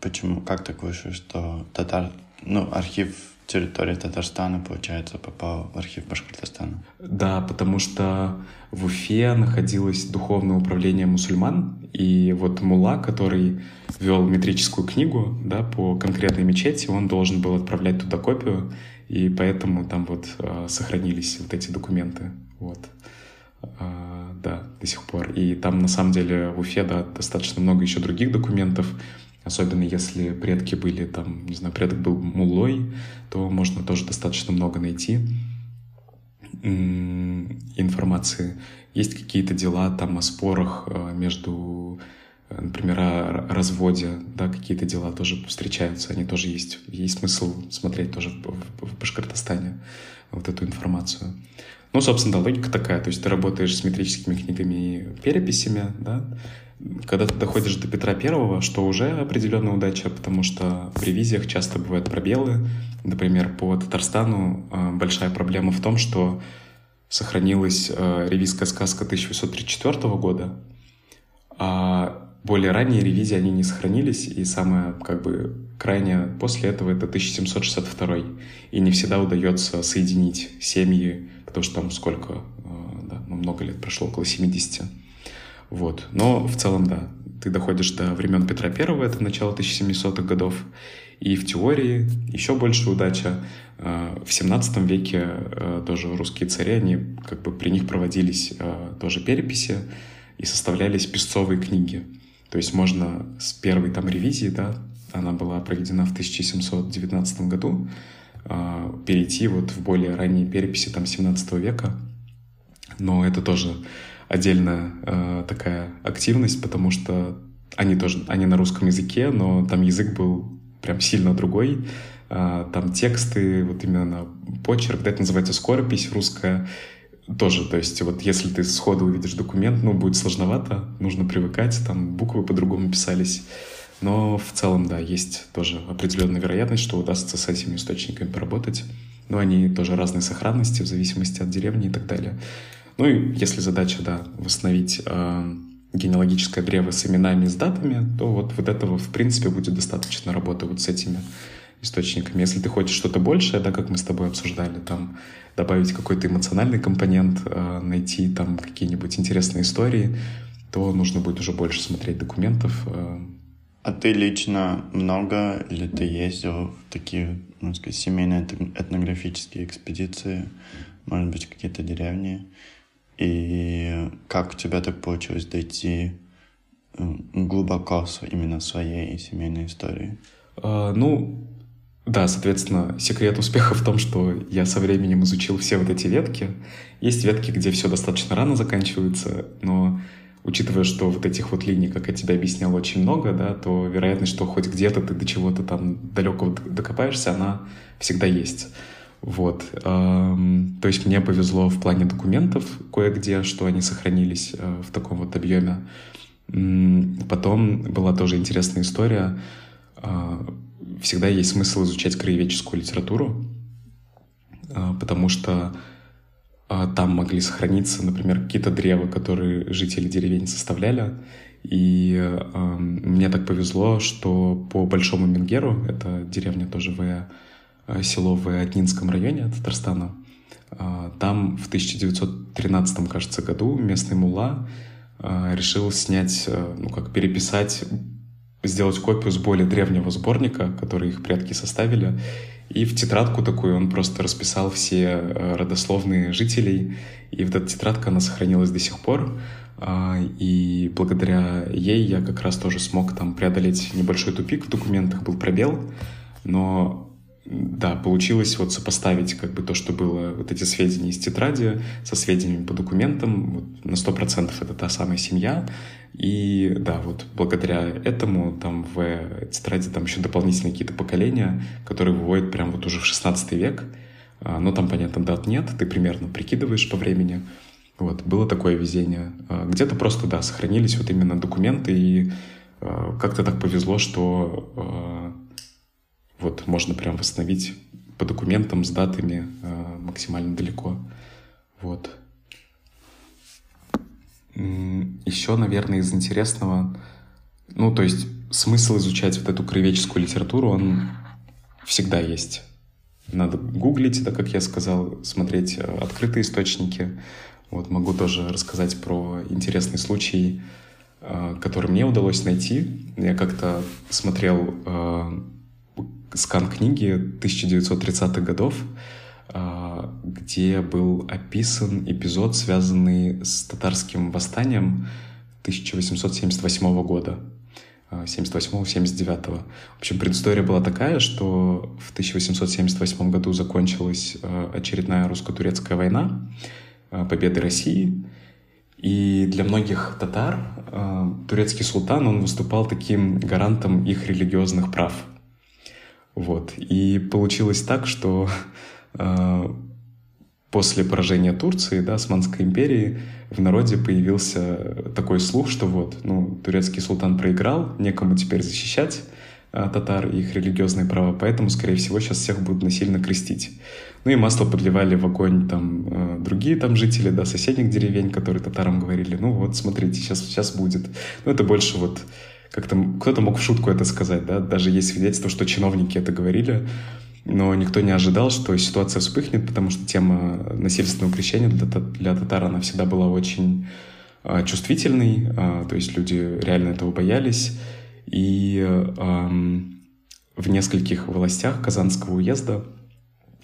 [SPEAKER 1] почему, как так вышло, что татар, ну, архив территории Татарстана, получается, попал в архив Башкортостана?
[SPEAKER 2] Да, потому что в Уфе находилось духовное управление мусульман, и вот мула, который вел метрическую книгу да, по конкретной мечети, он должен был отправлять туда копию, и поэтому там вот э, сохранились вот эти документы. Вот. А, да, до сих пор. И там, на самом деле, в Уфе, да, достаточно много еще других документов, особенно если предки были там, не знаю, предок был мулой, то можно тоже достаточно много найти информации. Есть какие-то дела там о спорах э, между например, о разводе, да, какие-то дела тоже встречаются, они тоже есть. Есть смысл смотреть тоже в, в, в Башкортостане вот эту информацию. Ну, собственно, логика такая. То есть ты работаешь с метрическими книгами и переписями, да, когда ты доходишь до Петра Первого, что уже определенная удача, потому что в ревизиях часто бывают пробелы. Например, по Татарстану э, большая проблема в том, что сохранилась э, ревизская сказка 1834 года, а более ранние ревизии они не сохранились, и самое как бы крайнее после этого это 1762. И не всегда удается соединить семьи, потому что там сколько, э, да, ну, много лет прошло, около 70. Вот. Но в целом, да, ты доходишь до времен Петра Первого, это начало 1700-х годов, и в теории еще больше удача. Э, в 17 веке э, тоже русские цари, они как бы при них проводились тоже переписи и составлялись песцовые книги. То есть можно с первой там ревизии, да, она была проведена в 1719 году, перейти вот в более ранние переписи там 17 века. Но это тоже отдельная э, такая активность, потому что они тоже, они на русском языке, но там язык был прям сильно другой. Э, там тексты, вот именно почерк, да, это называется скоропись русская, тоже, то есть вот если ты сходу увидишь документ, ну, будет сложновато, нужно привыкать, там буквы по-другому писались. Но в целом, да, есть тоже определенная вероятность, что удастся с этими источниками поработать. Но они тоже разной сохранности в зависимости от деревни и так далее. Ну и если задача, да, восстановить э, генеалогическое древо с именами с датами, то вот, вот этого, в принципе, будет достаточно работы вот с этими источниками. Если ты хочешь что-то большее, да, как мы с тобой обсуждали, там добавить какой-то эмоциональный компонент, э, найти там какие-нибудь интересные истории, то нужно будет уже больше смотреть документов.
[SPEAKER 1] А ты лично много или ты ездил в такие, можно сказать, семейные этнографические экспедиции, может быть, какие-то деревни? И как у тебя так получилось дойти глубоко именно своей семейной истории?
[SPEAKER 2] А, ну, да, соответственно, секрет успеха в том, что я со временем изучил все вот эти ветки. Есть ветки, где все достаточно рано заканчивается, но учитывая, что вот этих вот линий, как я тебе объяснял, очень много, да, то вероятность, что хоть где-то ты до чего-то там далеко докопаешься, она всегда есть. Вот. То есть мне повезло в плане документов кое-где, что они сохранились э, в таком вот объеме. Потом была тоже интересная история. А, всегда есть смысл изучать краеведческую литературу, а, потому что там могли сохраниться, например, какие-то древа, которые жители деревень составляли. И э, мне так повезло, что по Большому Менгеру, это деревня тоже в Э, село в Отнинском районе Татарстана. А, там в 1913, кажется, году местный мула э, решил снять, э, ну как переписать, сделать копию с более древнего сборника, который их предки составили, и в тетрадку такую он просто расписал все родословные жителей, и вот эта тетрадка, она сохранилась до сих пор, а, и благодаря ей я как раз тоже смог там преодолеть небольшой тупик в документах, был пробел, но да, получилось вот сопоставить как бы то, что было, вот эти сведения из тетради со сведениями по документам, вот на сто процентов это та самая семья, и да, вот благодаря этому там в тетради там еще дополнительные какие-то поколения, которые выводят прям вот уже в 16 век, а, но там, понятно, дат нет, ты примерно прикидываешь по времени, вот, было такое везение. А, где-то просто, да, сохранились вот именно документы, и а, как-то так повезло, что вот можно прям восстановить по документам с датами э, максимально далеко. Вот. Еще, наверное, из интересного, ну, то есть смысл изучать вот эту краеведческую литературу, он всегда есть. Надо гуглить, да, как я сказал, смотреть э, открытые источники. Вот могу тоже рассказать про интересный случай, э, который мне удалось найти. Я как-то смотрел скан книги 1930-х годов, а, где был описан эпизод, связанный с татарским восстанием 1878 года. 78-79. В общем, предыстория была такая, что в 1878 году закончилась а, очередная русско-турецкая война, а, победы России, И для многих татар турецкий султан, он выступал таким гарантом их религиозных прав. Вот. И получилось так, что э, после поражения Турции, да, Османской империи, в народе появился такой слух, что вот, ну, турецкий султан проиграл, некому теперь защищать э, татар и их религиозные права, поэтому, скорее всего, сейчас всех будут насильно крестить. Ну и масло подливали в огонь там э, другие там жители, да, соседних деревень, которые татарам говорили, ну вот, смотрите, сейчас, сейчас будет. Ну это больше вот как-то кто-то мог в шутку это сказать, да, даже есть свидетельство, что чиновники это говорили, но никто не ожидал, что ситуация вспыхнет, потому что тема насильственного крещения для, для татар, она всегда была очень э, чувствительной, э, то есть люди реально этого боялись, и э, в нескольких властях Казанского уезда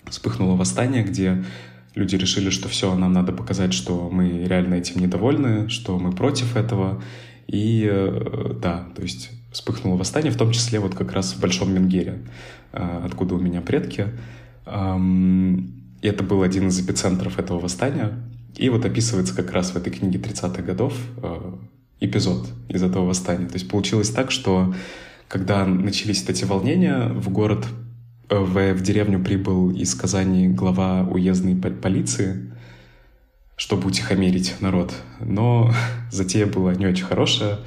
[SPEAKER 2] вспыхнуло восстание, где люди решили, что все, нам надо показать, что мы реально этим недовольны, что мы против этого. И э, да, то есть вспыхнуло восстание, в том числе вот как раз в Большом Менгере, э, откуда у меня предки. И это был один из эпицентров этого восстания. И вот описывается как раз в этой книге 30-х годов э, эпизод из этого восстания. То есть получилось так, что когда начались эти волнения, в город в, в деревню прибыл из Казани глава уездной полиции, чтобы утихомирить народ. Но затея была не очень хорошая.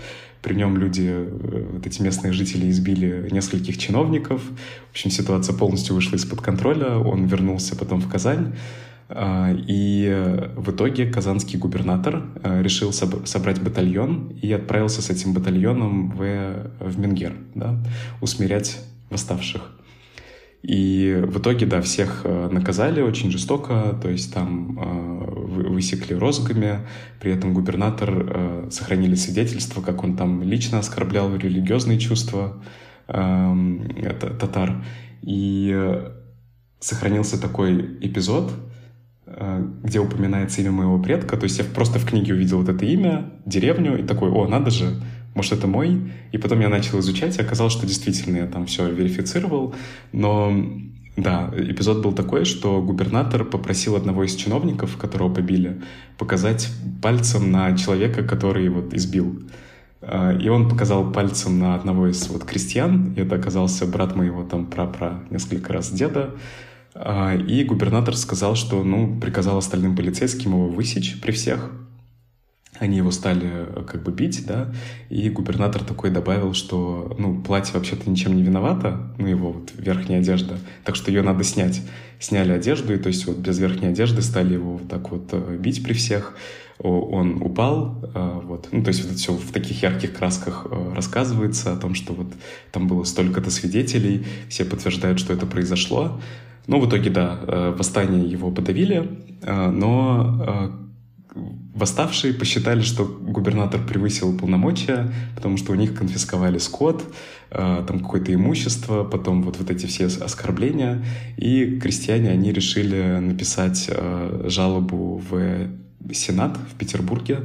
[SPEAKER 2] При нем люди, э, вот эти местные жители, избили нескольких чиновников. В общем, ситуация полностью вышла из-под контроля. Он вернулся потом в Казань. А, и в итоге казанский губернатор э, решил собрать батальон и отправился с этим батальоном в, в Менгер, да, усмирять восставших. И в итоге, да, всех э, наказали очень жестоко, то есть там э, высекли розгами, при этом губернатор э, сохранили свидетельство, как он там лично оскорблял религиозные чувства эм, татар. И сохранился такой эпизод, где упоминается имя моего предка. То есть я просто в книге увидел вот это имя, деревню, и такой, о, надо же, может, это мой? И потом я начал изучать, и оказалось, что действительно я там все верифицировал. Но да, эпизод был такой, что губернатор попросил одного из чиновников, которого побили, показать пальцем на человека, который вот избил. А, и он показал пальцем на одного из вот крестьян, и это оказался брат моего там пра-пра несколько раз деда. А, и губернатор сказал, что, ну, приказал остальным полицейским его высечь при всех, они его стали э, как бы бить, да, и губернатор такой добавил, что, ну, платье вообще-то ничем не виновато, ну, его вот верхняя одежда, так что ее надо снять. Сняли одежду, и то есть вот без верхней одежды стали его вот так вот э, бить при всех, он упал, э, вот, ну, то есть вот это все в таких ярких красках рассказывается о том, что вот там было столько-то свидетелей, все подтверждают, что это произошло, но в итоге, да, восстание его подавили, но Восставшие посчитали, что губернатор превысил полномочия, потому что у них конфисковали скот, э, там какое-то имущество, потом вот, вот эти все оскорбления. И крестьяне, они решили написать э, жалобу в Сенат в Петербурге.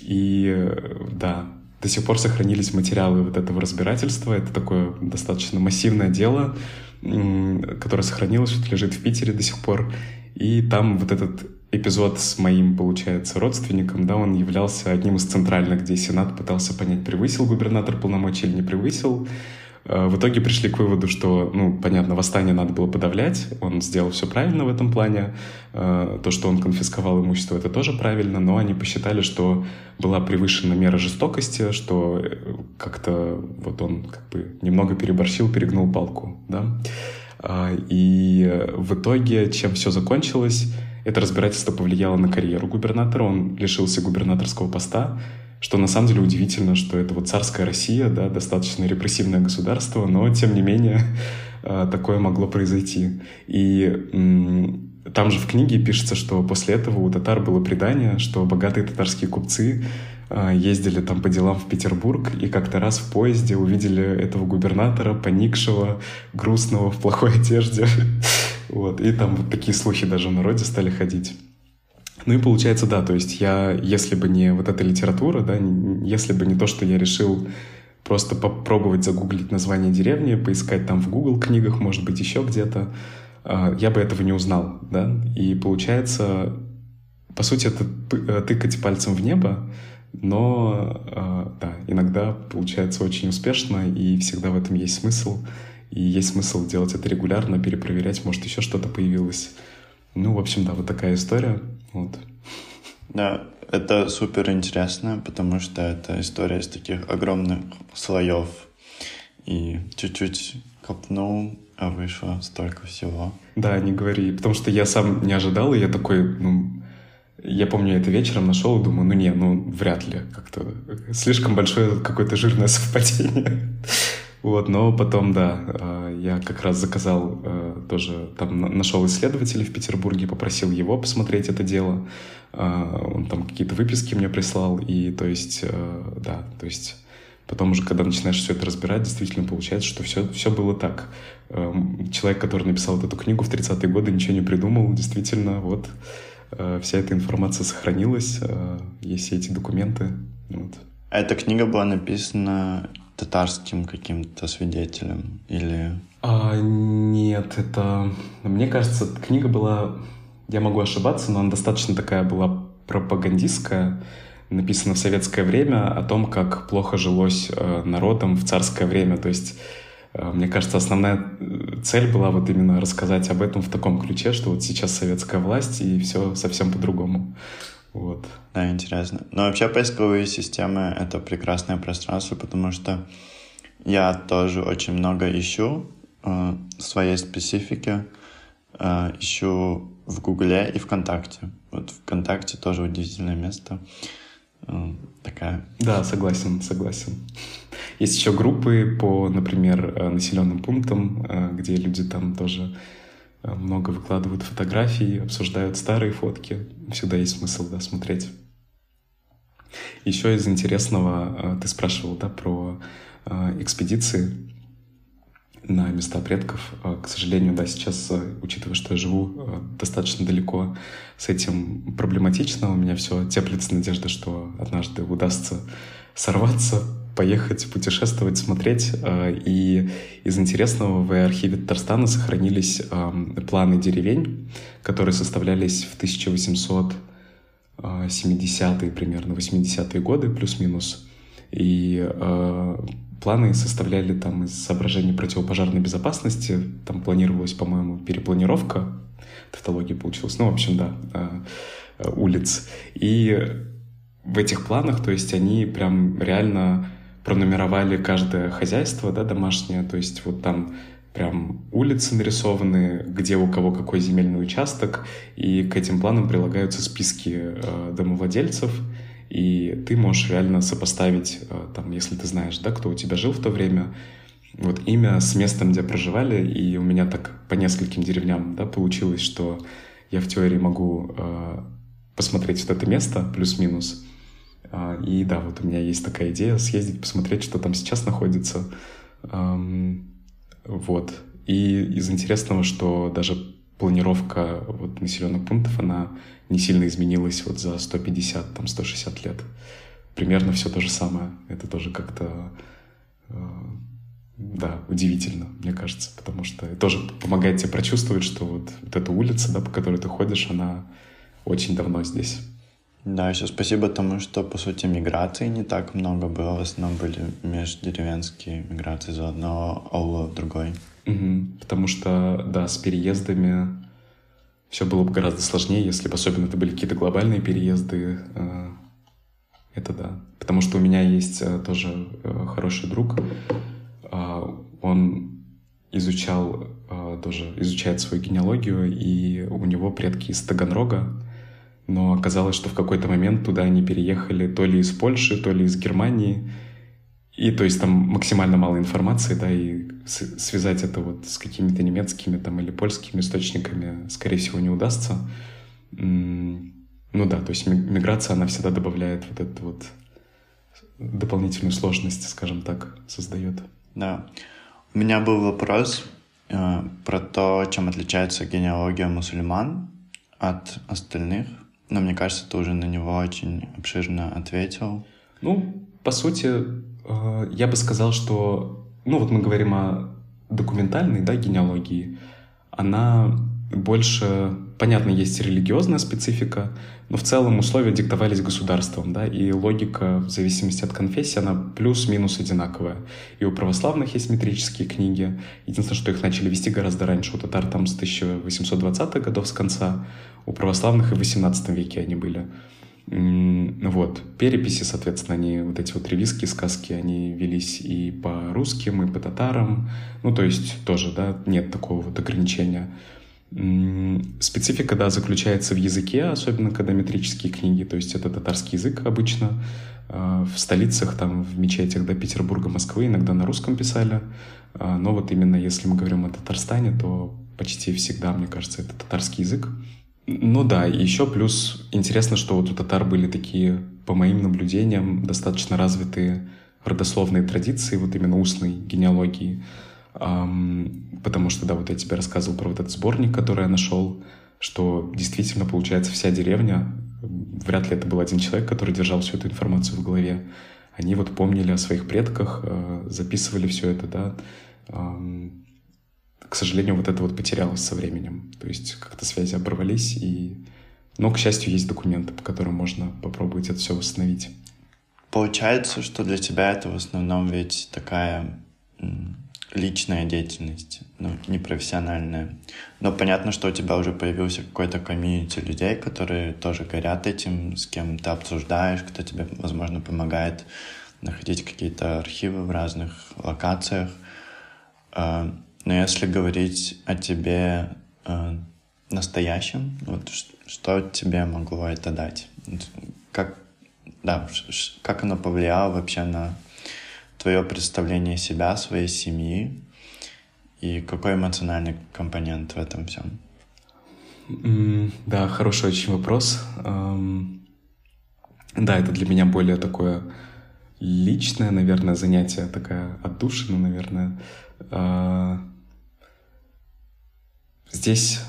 [SPEAKER 2] И да, до сих пор сохранились материалы вот этого разбирательства. Это такое достаточно массивное дело, которое сохранилось, вот лежит в Питере до сих пор. И там вот этот эпизод с моим, получается, родственником, да, он являлся одним из центральных, где Сенат пытался понять, превысил губернатор полномочия или не превысил. Э, в итоге пришли к выводу, что, ну, понятно, восстание надо было подавлять, он сделал все правильно в этом плане. Э, то, что он конфисковал имущество, это тоже правильно, но они посчитали, что была превышена мера жестокости, что э, как-то вот он как бы немного переборщил, перегнул палку, да. И в итоге, чем все закончилось, это разбирательство повлияло на карьеру губернатора, он лишился губернаторского поста, что на самом деле удивительно, что это вот царская Россия, да, достаточно репрессивное государство, но тем не менее э, такое могло произойти. И там же в книге пишется, что после этого у татар было предание, что богатые татарские купцы э, ездили там по делам в Петербург и как-то раз в поезде увидели этого губернатора, поникшего, грустного, в плохой одежде. Вот, и там вот такие слухи даже в народе стали ходить. Ну и получается, да, то есть я, если бы не вот эта литература, да, если бы не то, что я решил просто попробовать загуглить название деревни, поискать там в Google книгах, может быть, еще где-то, а, я бы этого не узнал, да, и получается, по сути, это э, тыкать пальцем в небо, но э, да, иногда получается очень успешно, и всегда в этом есть смысл. И есть смысл делать это регулярно, перепроверять, может, еще что-то появилось. Ну, в общем, да, вот такая история. Вот.
[SPEAKER 1] Да, это супер интересно, потому что это история из таких огромных слоев. И чуть-чуть копнул, а вышло столько всего.
[SPEAKER 2] Да, не говори, потому что я сам не ожидал, и я такой, ну, я помню, это вечером нашел и думаю, ну не, ну вряд ли, как-то слишком большое какое-то жирное совпадение. Вот, но потом, да, а, я как раз заказал э, тоже, там нашел исследователя в Петербурге, попросил его посмотреть это дело. А, он там какие-то выписки мне прислал, и то есть, э, да, то есть потом уже, когда начинаешь все это разбирать, действительно получается, что все, все было так. Эм, человек, который написал вот эту книгу в 30-е годы, ничего не придумал, действительно, вот э, вся эта информация сохранилась, есть все эти документы. Вот.
[SPEAKER 1] А эта книга была написана татарским каким-то свидетелем или...
[SPEAKER 2] А, нет, это... Мне кажется, книга была... Я могу ошибаться, но она достаточно такая была пропагандистская, написана в советское время о том, как плохо жилось э, народом в царское время. То есть, э, мне кажется, основная э, цель была вот именно рассказать об этом в таком ключе, что вот сейчас советская власть, и все совсем по-другому. Вот.
[SPEAKER 1] Да, интересно. Но вообще поисковые системы — это прекрасное пространство, потому что я тоже очень много ищу э, своей специфики. Э, ищу в Гугле и ВКонтакте. Вот ВКонтакте тоже удивительное место. Э, такая.
[SPEAKER 2] Да, согласен, согласен. Есть еще группы по, например, э, населенным пунктам, э, где люди там тоже много выкладывают фотографий, обсуждают старые фотки. Всегда есть смысл да, смотреть. Еще из интересного, э, ты спрашивал да, про э, экспедиции на места предков. К сожалению, да, сейчас, учитывая, что я живу достаточно далеко, с этим проблематично. У меня все теплится надежда, что однажды удастся сорваться, поехать, путешествовать, смотреть. Э, и из интересного в архиве Татарстана сохранились эм, планы деревень, которые составлялись в 1870-е примерно, 80-е годы, плюс-минус. И э, планы составляли там из соображений противопожарной безопасности. Там планировалась, по-моему, перепланировка. Тавтология получилась. Ну, в общем, да, э, улиц. И в этих планах, то есть они прям реально пронумеровали каждое хозяйство, да, домашнее, то есть вот там прям улицы нарисованы, где у кого какой земельный участок, и к этим планам прилагаются списки э, домовладельцев, и ты можешь реально сопоставить, э, там, если ты знаешь, да, кто у тебя жил в то время, вот имя с местом, где проживали, и у меня так по нескольким деревням, да, получилось, что я в теории могу э, посмотреть вот это место плюс-минус, и да, вот у меня есть такая идея съездить, посмотреть, что там сейчас находится. Вот. И из интересного, что даже планировка вот населенных пунктов, она не сильно изменилась вот за 150, там, 160 лет. Примерно все то же самое. Это тоже как-то, э, да, удивительно, мне кажется, потому что тоже помогает тебе прочувствовать, что вот, вот эта улица, да, по которой ты ходишь, она очень давно здесь.
[SPEAKER 1] Да, еще спасибо тому, что, по сути, миграции не так много было. В основном были междеревенские миграции из одного аула в другой.
[SPEAKER 2] Угу. Потому что, да, с переездами все было бы гораздо сложнее, если бы особенно это были какие-то глобальные переезды. Э, это да. Потому что у меня есть э, тоже э, хороший друг. Он изучал, тоже изучает свою генеалогию, и у него предки из Таганрога но оказалось, что в какой-то момент туда они переехали то ли из Польши, то ли из Германии, и то есть там максимально мало информации, да, и связать это вот с какими-то немецкими там или польскими источниками, скорее всего, не удастся. Ну да, то есть миграция, она всегда добавляет вот эту вот дополнительную сложность, скажем так, создает.
[SPEAKER 1] Да. У меня был вопрос э, про то, чем отличается генеалогия мусульман от остальных но мне кажется, ты уже на него очень обширно ответил.
[SPEAKER 2] Ну, по сути, э, я бы сказал, что, ну вот мы говорим о документальной, да, генеалогии, она больше, понятно, есть религиозная специфика, но в целом условия диктовались государством, да, и логика в зависимости от конфессии, она плюс-минус одинаковая. И у православных есть метрические книги. Единственное, что их начали вести гораздо раньше. У татар там с 1820-х годов с конца, у православных и в 18 веке они были. Вот. Переписи, соответственно, они, вот эти вот ревизские сказки, они велись и по русским, и по татарам. Ну, то есть тоже, да, нет такого вот ограничения. Специфика, да, заключается в языке, особенно когда метрические книги, то есть это татарский язык обычно. А, в столицах, там, в мечетях до Петербурга, Москвы иногда на русском писали. А, но вот именно если мы говорим о Татарстане, то почти всегда, мне кажется, это татарский язык. Ну да, еще плюс интересно, что вот у татар были такие, по моим наблюдениям, достаточно развитые родословные традиции, вот именно устной генеалогии. Потому что, да, вот я тебе рассказывал про вот этот сборник, который я нашел, что действительно, получается, вся деревня, вряд ли это был один человек, который держал всю эту информацию в голове, они вот помнили о своих предках, э, записывали все это, да. К сожалению, вот это вот потерялось со временем. То есть как-то связи оборвались, и... Но, к счастью, есть документы, по которым можно попробовать это все восстановить.
[SPEAKER 1] Получается, что для тебя это в основном ведь такая личная деятельность, ну, не профессиональная. Но понятно, что у тебя уже появился какой-то комьюнити людей, которые тоже горят этим, с кем ты обсуждаешь, кто тебе, возможно, помогает находить какие-то архивы в разных локациях. А, но если говорить о тебе а, настоящем, вот что тебе могло это дать? Как, да, как оно повлияло вообще на твое представление себя, своей семьи и какой эмоциональный компонент в этом всем?
[SPEAKER 2] да, хороший очень вопрос. да, это для меня более такое личное, наверное, занятие, такая отдушина, наверное. А, здесь,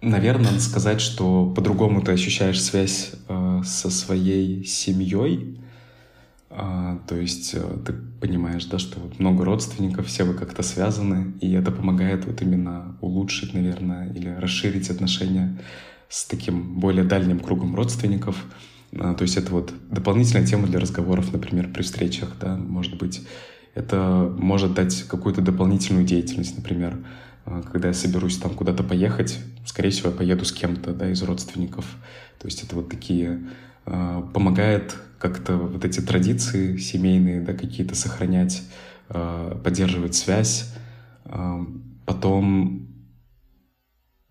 [SPEAKER 2] наверное, надо сказать, что по-другому ты ощущаешь связь э, со своей семьей, то есть э, ты понимаешь, да, что вот много родственников, все вы как-то связаны, и это помогает вот именно улучшить, наверное, или расширить отношения с таким более дальним кругом родственников. А, то есть это вот дополнительная тема для разговоров, например, при встречах, да, может быть. Это может дать какую-то дополнительную деятельность, например, а, когда я соберусь там куда-то поехать, скорее всего, я поеду с кем-то, да, из родственников. То есть это вот такие помогает как-то вот эти традиции семейные, да, какие-то сохранять, э, поддерживать связь, э, потом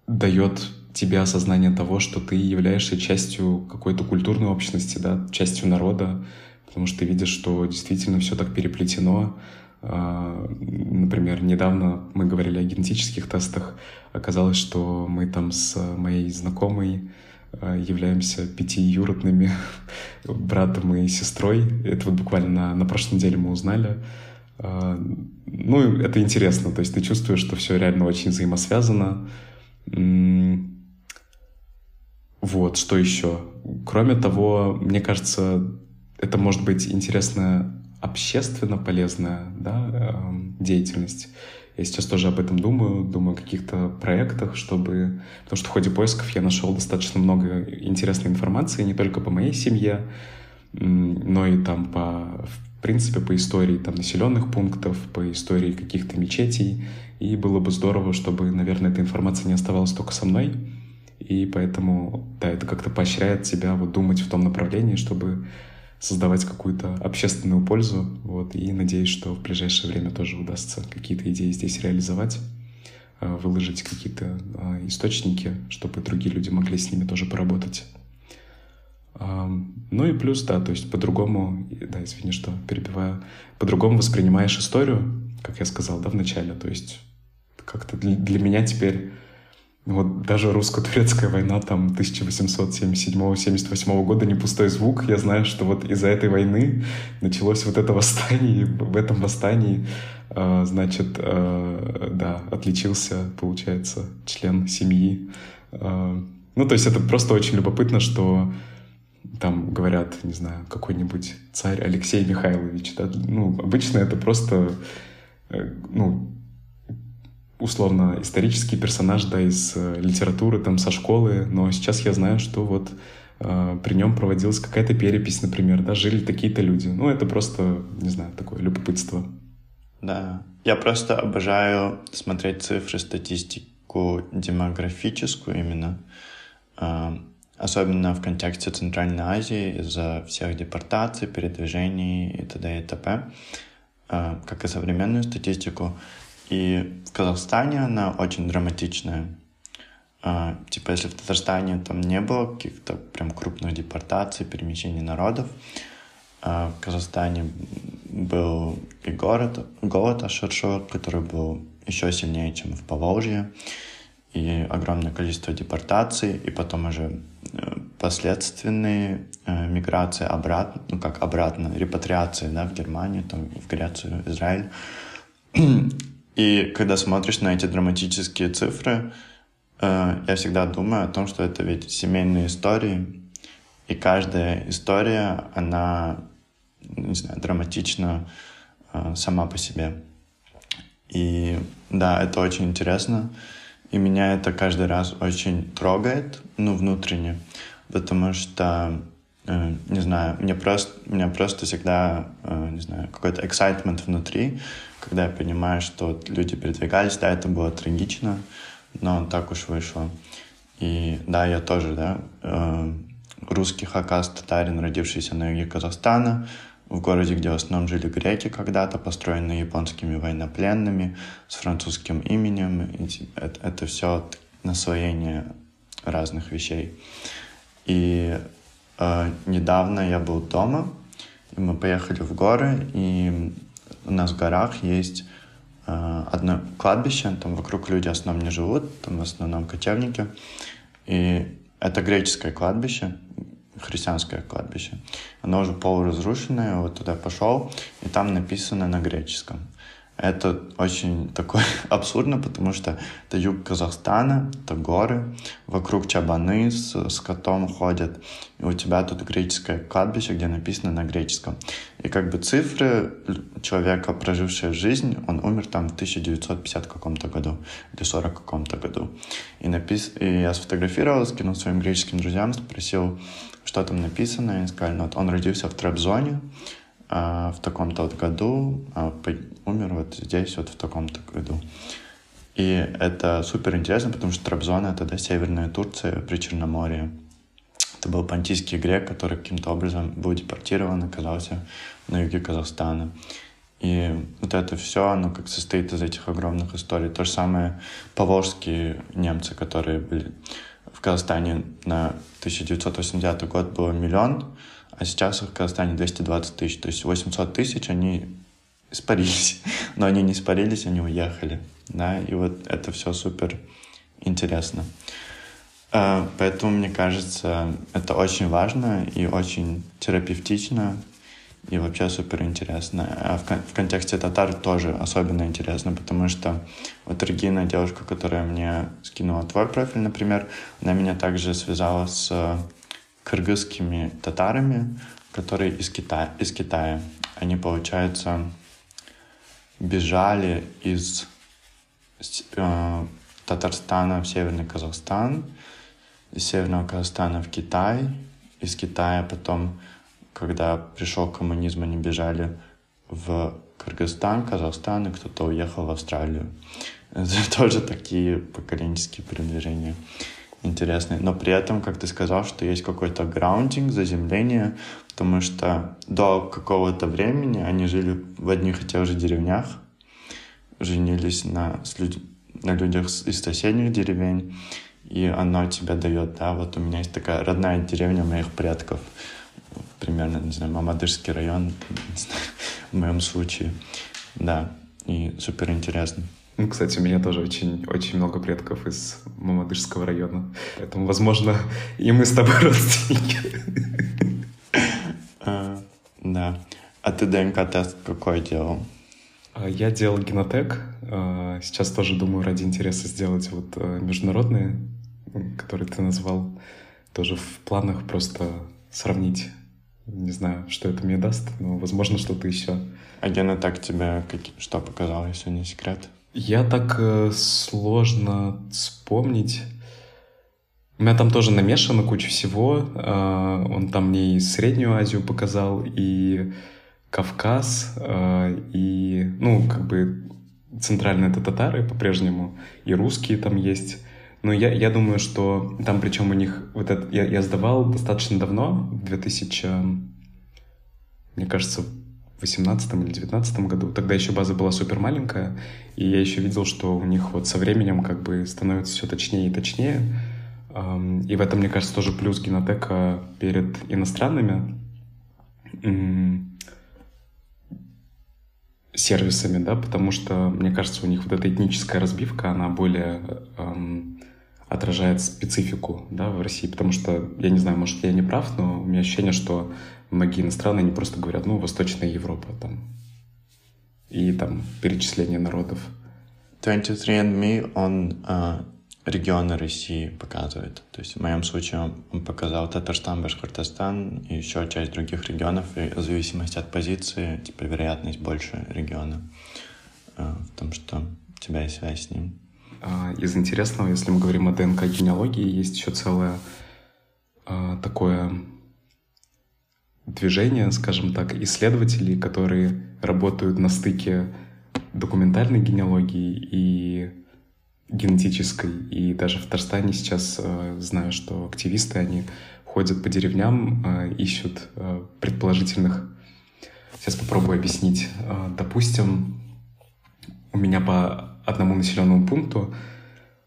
[SPEAKER 2] дает тебе осознание того, что ты являешься частью какой-то культурной общности, да, частью народа, потому что ты видишь, что действительно все так переплетено. Э, например, недавно мы говорили о генетических тестах. Оказалось, что мы там с моей знакомой Э, являемся пятиюродными братом и сестрой. Это вот буквально на, на прошлой неделе мы узнали. Э, ну, это интересно, то есть ты чувствуешь, что все реально очень взаимосвязано. Вот, что еще? Кроме того, мне кажется, это может быть интересная общественно полезная да, эм, деятельность. Я сейчас тоже об этом думаю, думаю о каких-то проектах, чтобы... Потому что в ходе поисков я нашел достаточно много интересной информации, не только по моей семье, но и там по, в принципе, по истории там населенных пунктов, по истории каких-то мечетей. И было бы здорово, чтобы, наверное, эта информация не оставалась только со мной. И поэтому, да, это как-то поощряет тебя вот думать в том направлении, чтобы создавать какую-то общественную пользу. Вот, и надеюсь, что в ближайшее время тоже удастся какие-то идеи здесь реализовать, а, выложить какие-то а, источники, чтобы другие люди могли с ними тоже поработать. Ну и плюс, да, то есть по-другому, да, извини, что перебиваю, по-другому воспринимаешь историю, как я сказал, да, в начале, то есть как-то для, для меня теперь вот даже русско-турецкая война там 1877-78 года не пустой звук. Я знаю, что вот из-за этой войны началось вот это восстание. И в этом восстании, э, значит, э, да, отличился, получается, член семьи. Э, ну, то есть это просто очень любопытно, что там говорят, не знаю, какой-нибудь царь Алексей Михайлович, да, ну, обычно это просто, ну, условно исторический персонаж, да, из э, литературы, там, со школы, но сейчас я знаю, что вот э, при нем проводилась какая-то перепись, например, да, жили такие-то люди. Ну, это просто, не знаю, такое любопытство.
[SPEAKER 1] Да, я просто обожаю смотреть цифры, статистику демографическую именно, э, особенно в контексте Центральной Азии из-за всех депортаций, передвижений и т.д. и т.п., э, как и современную статистику. И в Казахстане она очень драматичная. А, типа, если в Татарстане там не было каких-то прям крупных депортаций, перемещений народов, а в Казахстане был и город, голод Ашуршур, который был еще сильнее, чем в Поволжье, и огромное количество депортаций, и потом уже э, последственные э, миграции обратно, ну как обратно, репатриации, да, в Германию, там, в Грецию, Израиль. И когда смотришь на эти драматические цифры, э, я всегда думаю о том, что это ведь семейные истории, и каждая история, она, не знаю, драматична э, сама по себе. И да, это очень интересно, и меня это каждый раз очень трогает, ну, внутренне, потому что э, не знаю, мне просто, у меня просто всегда, не знаю, какой-то excitement внутри, когда я понимаю, что люди передвигались, да, это было трагично, но так уж вышло. И да, я тоже, да, э, русский хакас, татарин, родившийся на юге Казахстана, в городе, где в основном жили греки когда-то, построенные японскими военнопленными, с французским именем. Это, это все наслоение разных вещей. И э, недавно я был дома, и мы поехали в горы, и у нас в горах есть э, одно кладбище, там вокруг люди в основном не живут, там в основном кочевники. И это греческое кладбище, христианское кладбище. Оно уже полуразрушенное, вот туда пошел, и там написано на греческом. Это очень такое абсурдно, потому что это юг Казахстана, это горы, вокруг чабаны с, с котом ходят, и у тебя тут греческое кладбище, где написано на греческом. И как бы цифры человека, прожившего жизнь, он умер там в 1950 каком-то году или 40 каком-то году. И, напис... и я сфотографировал, скинул своим греческим друзьям, спросил, что там написано, и сказали, ну, вот он родился в Требзоне, а, в таком-то вот году, а умер вот здесь вот в таком-то году. И это супер интересно, потому что Трабзон — это да, северная Турция при Черноморье. Это был понтийский грек, который каким-то образом был депортирован, оказался на юге Казахстана. И вот это все, оно как состоит из этих огромных историй. То же самое поволжские немцы, которые были в Казахстане на 1980 год было миллион, а сейчас в Казахстане 220 тысяч. То есть 800 тысяч они испарились. Но они не испарились, они уехали. Да, и вот это все супер интересно. А, поэтому, мне кажется, это очень важно и очень терапевтично и вообще супер интересно. А в, в контексте татар тоже особенно интересно, потому что вот Регина, девушка, которая мне скинула твой профиль, например, она меня также связала с кыргызскими татарами, которые из Китая. Из Китая. Они, получается, бежали из э, Татарстана в Северный Казахстан, из Северного Казахстана в Китай, из Китая потом, когда пришел коммунизм, они бежали в Кыргызстан, Казахстан, и кто-то уехал в Австралию. Это тоже такие поколенческие передвижения интересные. Но при этом, как ты сказал, что есть какой-то граундинг, заземление, потому что до какого-то времени они жили в одних и тех же деревнях, женились на, с люд... на людях из соседних деревень, и оно тебе дает, да, вот у меня есть такая родная деревня моих предков, примерно, не знаю, Мамадышский район, в моем случае, да, и супер интересно.
[SPEAKER 2] Ну, кстати, у меня тоже очень, очень много предков из Мамадышского района. Поэтому, возможно, и мы с тобой родственники.
[SPEAKER 1] А, да. А ты ДНК-тест какой делал?
[SPEAKER 2] А, я делал генотек. А, сейчас тоже думаю ради интереса сделать вот э, международные, которые ты назвал. Тоже в планах просто сравнить. Не знаю, что это мне даст, но, возможно, что-то еще.
[SPEAKER 1] А генотек тебе что показал, если не секрет?
[SPEAKER 2] Я так э, сложно вспомнить. У меня там тоже намешано куча всего. Э, он там мне и Среднюю Азию показал, и Кавказ, э, и, ну, как бы центральные это татары по-прежнему, и русские там есть. Но я, я думаю, что там причем у них вот это я, я сдавал достаточно давно, в 2000, мне кажется, 18 или 19 году. Тогда еще база была супер маленькая, и я еще видел, что у них вот со временем как бы становится все точнее и точнее. И в этом, мне кажется, тоже плюс генотека перед иностранными сервисами, да, потому что, мне кажется, у них вот эта этническая разбивка, она более эм, отражает специфику, да, в России, потому что, я не знаю, может, я не прав, но у меня ощущение, что многие иностранные, они просто говорят, ну, Восточная Европа, там, и там перечисление народов.
[SPEAKER 1] 23andMe, он э, регионы России показывает. То есть в моем случае он показал Татарстан, Башкортостан и еще часть других регионов, и в зависимости от позиции, типа, вероятность больше региона э, в том, что у тебя есть связь с ним.
[SPEAKER 2] А, из интересного, если мы говорим о ДНК-генеалогии, есть еще целое а, такое движение, скажем так, исследователей, которые работают на стыке документальной генеалогии и генетической. И даже в Татарстане сейчас э, знаю, что активисты, они ходят по деревням, э, ищут э, предположительных... Сейчас попробую объяснить. Э, допустим, у меня по одному населенному пункту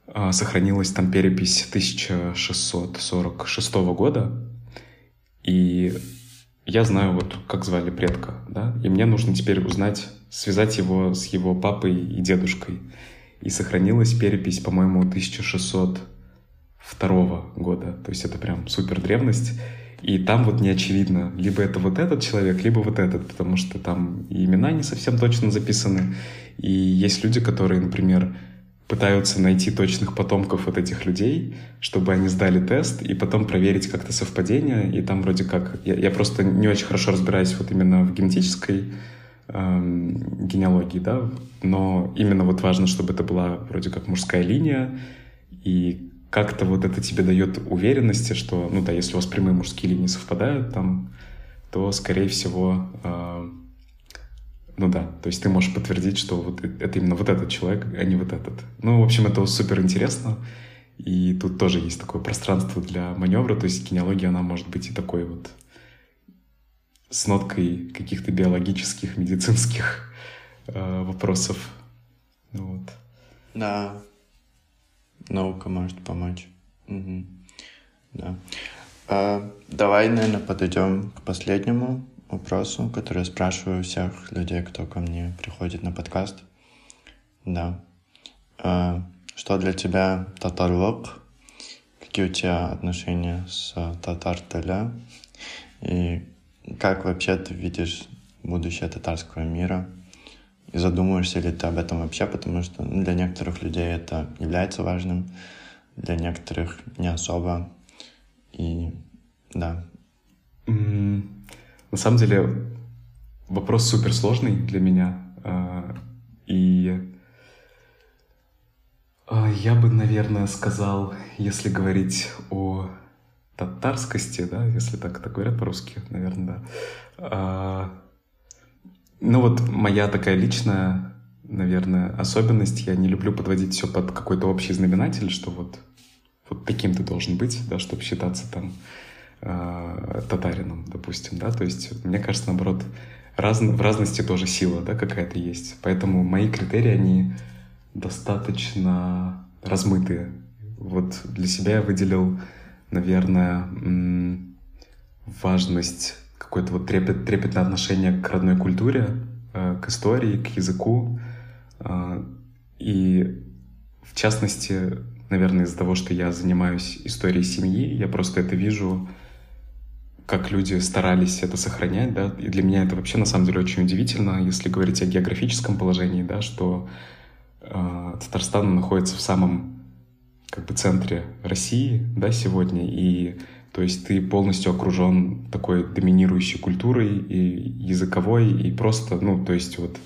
[SPEAKER 2] э, сохранилась там перепись 1646 года, и я знаю вот, как звали предка, да, и мне нужно теперь узнать, связать его с его папой и дедушкой. И сохранилась перепись, по-моему, 1602 года, то есть это прям супер древность. И там вот не очевидно, либо это вот этот человек, либо вот этот, потому что там и имена не совсем точно записаны. И есть люди, которые, например, пытаются найти точных потомков вот этих людей, чтобы они сдали тест и потом проверить как-то совпадение. И там вроде как... Я, я просто не очень хорошо разбираюсь вот именно в генетической эм, генеалогии, да, но именно вот важно, чтобы это была вроде как мужская линия, и как-то вот это тебе дает уверенности, что, ну да, если у вас прямые мужские линии совпадают там, то, скорее всего, э, ну да, то есть ты можешь подтвердить, что вот это именно вот этот человек, а не вот этот. Ну, в общем, это супер интересно. И тут тоже есть такое пространство для маневра, то есть генеалогия, она может быть и такой вот с ноткой каких-то биологических, медицинских э, вопросов. Ну, вот.
[SPEAKER 1] Да, наука может помочь. Угу. Да. А, давай, наверное, подойдем к последнему вопросу, который я спрашиваю всех людей, кто ко мне приходит на подкаст. Да. А, что для тебя татарлык? Какие у тебя отношения с татар-теля? И как вообще ты видишь будущее татарского мира? И задумываешься ли ты об этом вообще? Потому что ну, для некоторых людей это является важным, для некоторых не особо. И да.
[SPEAKER 2] Mm, на самом деле вопрос суперсложный для меня. А, и а, я бы, наверное, сказал, если говорить о татарскости, да, если так это говорят по-русски, наверное, да. А, ну вот моя такая личная, наверное, особенность, я не люблю подводить все под какой-то общий знаменатель, что вот, вот таким ты должен быть, да, чтобы считаться там э, татарином, допустим, да, то есть мне кажется, наоборот, раз, в разности тоже сила, да, какая-то есть, поэтому мои критерии, они достаточно размытые. Вот для себя я выделил наверное, важность, какое-то вот трепет, трепетное отношение к родной культуре, э, к истории, к языку. Э, и в частности, наверное, из-за того, что я занимаюсь историей семьи, я просто это вижу, как люди старались это сохранять, да, и для меня это вообще на самом деле очень удивительно, если говорить о географическом положении, да, что э, Татарстан находится в самом как бы центре России, да, сегодня, и то есть ты полностью окружен такой доминирующей культурой и языковой, и просто, ну, то есть вот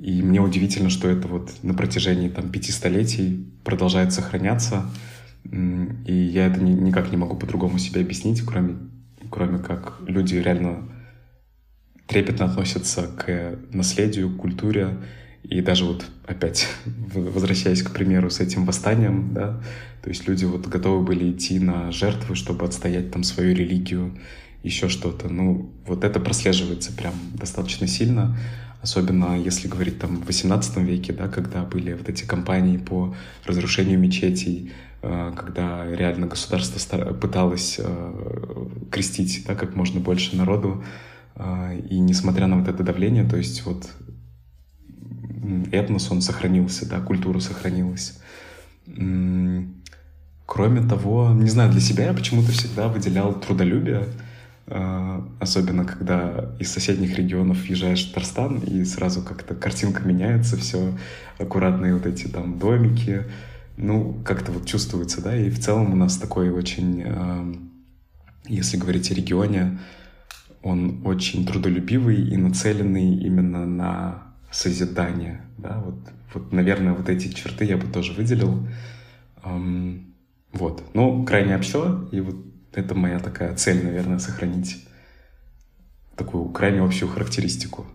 [SPEAKER 2] И мне удивительно, что это вот на протяжении там пяти столетий продолжает сохраняться. И я это ни, никак не могу по-другому себе объяснить, кроме, кроме как люди реально трепетно относятся к наследию, культуре. И даже вот опять, возвращаясь к примеру с этим восстанием, да, то есть люди вот готовы были идти на жертвы, чтобы отстоять там свою религию, еще что-то. Ну, вот это прослеживается прям достаточно сильно, особенно если говорить там в 18 веке, да, когда были вот эти кампании по разрушению мечетей, когда реально государство пыталось э, крестить да, как можно больше народу, э, и несмотря на вот это давление, то есть вот этнос, он сохранился, да, культура сохранилась. Кроме того, не знаю, для себя я почему-то всегда выделял трудолюбие, особенно когда из соседних регионов въезжаешь в Татарстан, и сразу как-то картинка меняется, все аккуратные вот эти там домики, ну, как-то вот чувствуется, да, и в целом у нас такой очень, а, если говорить о регионе, он очень трудолюбивый и нацеленный именно на созидание, да, вот, вот, наверное, вот эти черты я бы тоже выделил, вот, ну, крайне общо, и вот это моя такая цель, наверное, сохранить такую крайне общую характеристику.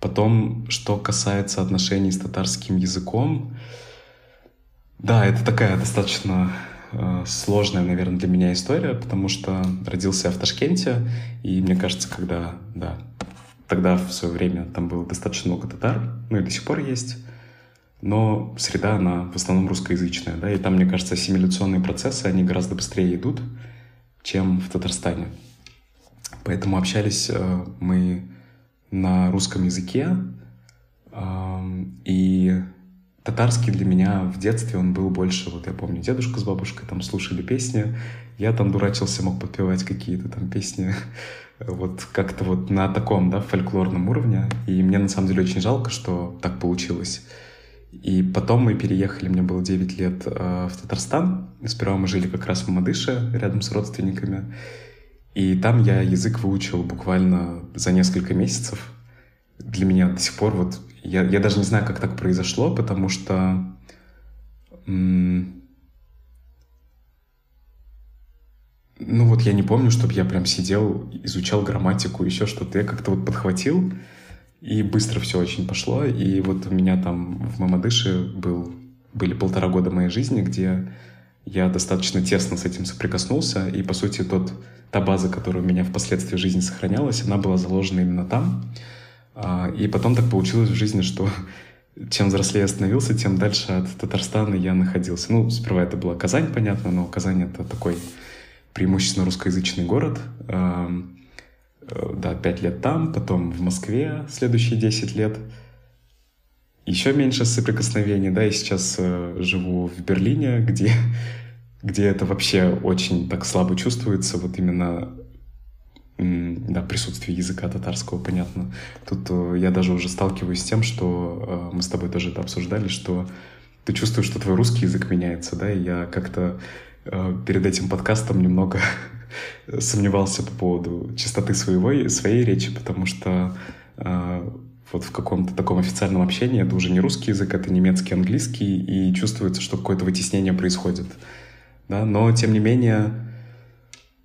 [SPEAKER 2] Потом, что касается отношений с татарским языком, да, это такая достаточно э, сложная, наверное, для меня история, потому что родился я в Ташкенте, и мне кажется, когда, да, тогда в свое время там было достаточно много татар, ну и до сих пор есть, но среда, она в основном русскоязычная, да, и там, мне кажется, ассимиляционные процессы, они гораздо быстрее идут, чем в Татарстане. Поэтому общались э, мы на русском языке, э, и татарский для меня в детстве он был больше, вот я помню, дедушка с бабушкой там слушали песни, я там дурачился, мог подпевать какие-то там песни, вот как-то вот на таком, да, фольклорном уровне, и мне на самом деле очень жалко, что так получилось. И потом мы переехали, мне было 9 лет, э, в Татарстан. Сперва мы жили как раз в Мамадыше, рядом с родственниками. И там я язык выучил буквально за несколько месяцев. Для меня до сих пор вот... Я, я даже не знаю, как так произошло, потому что... Ну вот я не помню, чтобы я прям сидел, изучал грамматику, еще что-то. Я как-то вот подхватил, и быстро все очень пошло. И вот у меня там в Мамадыше был, были полтора года моей жизни, где я достаточно тесно с этим соприкоснулся. И, по сути, тот, та база, которая у меня впоследствии жизни сохранялась, она была заложена именно там. А, и потом так получилось в жизни, что чем взрослее я становился, тем дальше от Татарстана я находился. Ну, сперва это была Казань, понятно, но Казань — это такой преимущественно русскоязычный город. Э, да, 5 лет там, потом в Москве следующие 10 лет. Еще меньше соприкосновений, да, и сейчас э, живу в Берлине, где, где это вообще очень так слабо чувствуется, вот именно да, присутствие языка татарского, понятно. Тут э, я даже уже сталкиваюсь с тем, что э, мы с тобой тоже это обсуждали, что ты чувствуешь, что твой русский язык меняется, да, и я как-то э, перед этим подкастом немного сомневался по поводу чистоты своего, своей речи, потому что вот в каком-то таком официальном общении это уже не русский язык, это немецкий, английский, и чувствуется, что какое-то вытеснение происходит. Да? Но, тем не менее,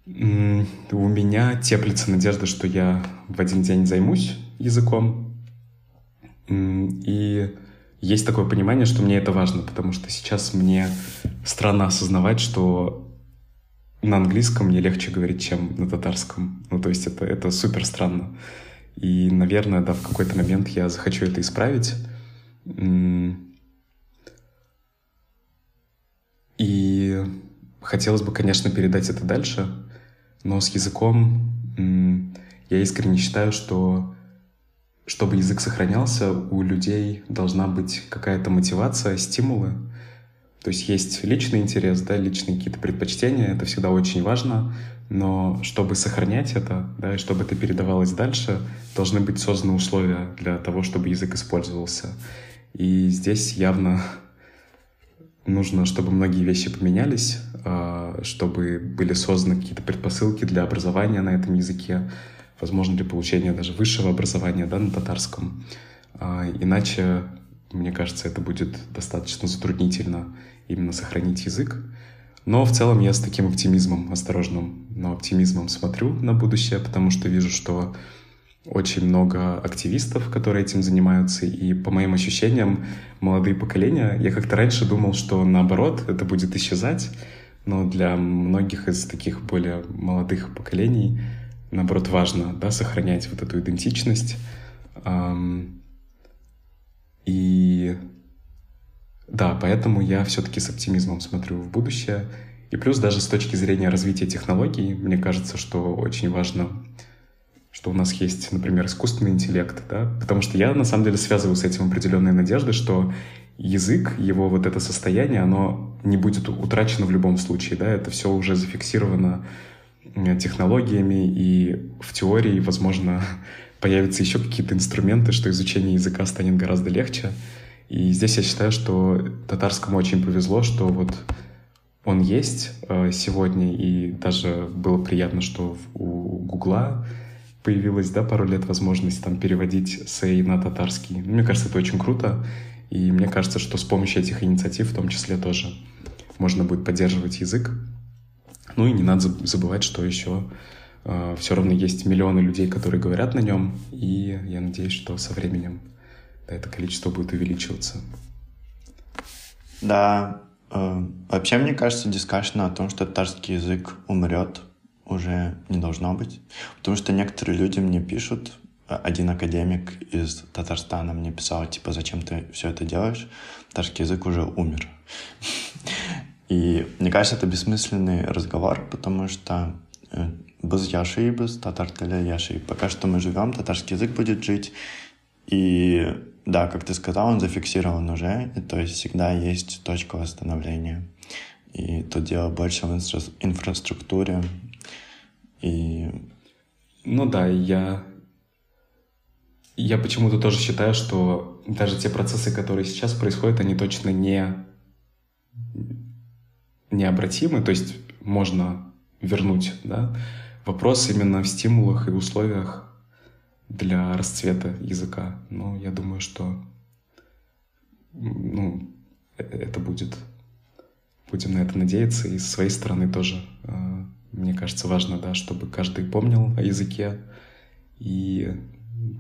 [SPEAKER 2] у меня теплится надежда, что я в один день займусь языком. И есть такое понимание, что мне это важно, потому что сейчас мне странно осознавать, что на английском мне легче говорить, чем на татарском. Ну, то есть это, это супер странно. И, наверное, да, в какой-то момент я захочу это исправить. И хотелось бы, конечно, передать это дальше, но с языком я искренне считаю, что чтобы язык сохранялся, у людей должна быть какая-то мотивация, стимулы, то есть есть личный интерес, да, личные какие-то предпочтения, это всегда очень важно, но чтобы сохранять это, да, и чтобы это передавалось дальше, должны быть созданы условия для того, чтобы язык использовался. И здесь явно нужно, чтобы многие вещи поменялись, а, чтобы были созданы какие-то предпосылки для образования на этом языке, возможно, для получения даже высшего образования да, на татарском. А, иначе, мне кажется, это будет достаточно затруднительно именно сохранить язык. Но в целом я с таким оптимизмом, осторожным, но оптимизмом смотрю на будущее, потому что вижу, что очень много активистов, которые этим занимаются, и по моим ощущениям, молодые поколения, я как-то раньше думал, что наоборот, это будет исчезать, но для многих из таких более молодых поколений, наоборот, важно, да, сохранять вот эту идентичность. И да, поэтому я все-таки с оптимизмом смотрю в будущее. И плюс даже с точки зрения развития технологий, мне кажется, что очень важно что у нас есть, например, искусственный интеллект, да, потому что я на самом деле связываю с этим определенные надежды, что язык, его вот это состояние, оно не будет утрачено в любом случае, да, это все уже зафиксировано технологиями, и в теории, возможно, появятся еще какие-то инструменты, что изучение языка станет гораздо легче. И здесь я считаю, что татарскому очень повезло, что вот он есть э, сегодня, и даже было приятно, что у Гугла появилась, да, пару лет возможность там переводить сей на татарский. Ну, мне кажется, это очень круто. И мне кажется, что с помощью этих инициатив в том числе тоже можно будет поддерживать язык. Ну и не надо забывать, что еще э, все равно есть миллионы людей, которые говорят на нем. И я надеюсь, что со временем да, это количество будет увеличиваться.
[SPEAKER 1] Да, э, вообще мне кажется, дискашн о том, что татарский язык умрет, уже не должно быть. Потому что некоторые люди мне пишут, э, один академик из Татарстана мне писал, типа, зачем ты все это делаешь? Татарский язык уже умер. И мне кажется, это бессмысленный разговор, потому что э, без яши без татар яши. Пока что мы живем, татарский язык будет жить. И да, как ты сказал, он зафиксирован уже, и, то есть всегда есть точка восстановления. И тут дело больше в инфра инфраструктуре, и...
[SPEAKER 2] Ну да, я... Я почему-то тоже считаю, что даже те процессы, которые сейчас происходят, они точно не необратимы, то есть можно вернуть, да. Вопрос именно в стимулах и условиях для расцвета языка. Но я думаю, что ну, э, это будет. Будем на это надеяться. И с своей стороны тоже э, мне кажется, важно, да, чтобы каждый помнил о языке, и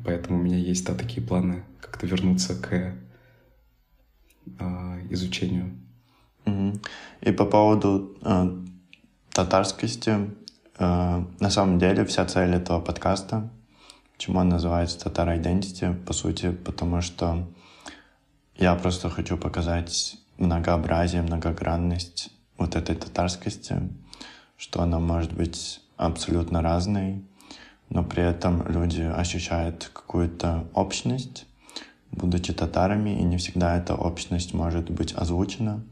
[SPEAKER 2] поэтому у меня есть, да, такие планы как-то вернуться к э, изучению.
[SPEAKER 1] И по поводу э, татарскости, э, на самом деле вся цель этого подкаста, почему он называется Татар Identity, по сути, потому что я просто хочу показать многообразие, многогранность вот этой татарскости, что она может быть абсолютно разной, но при этом люди ощущают какую-то общность, будучи татарами, и не всегда эта общность может быть озвучена.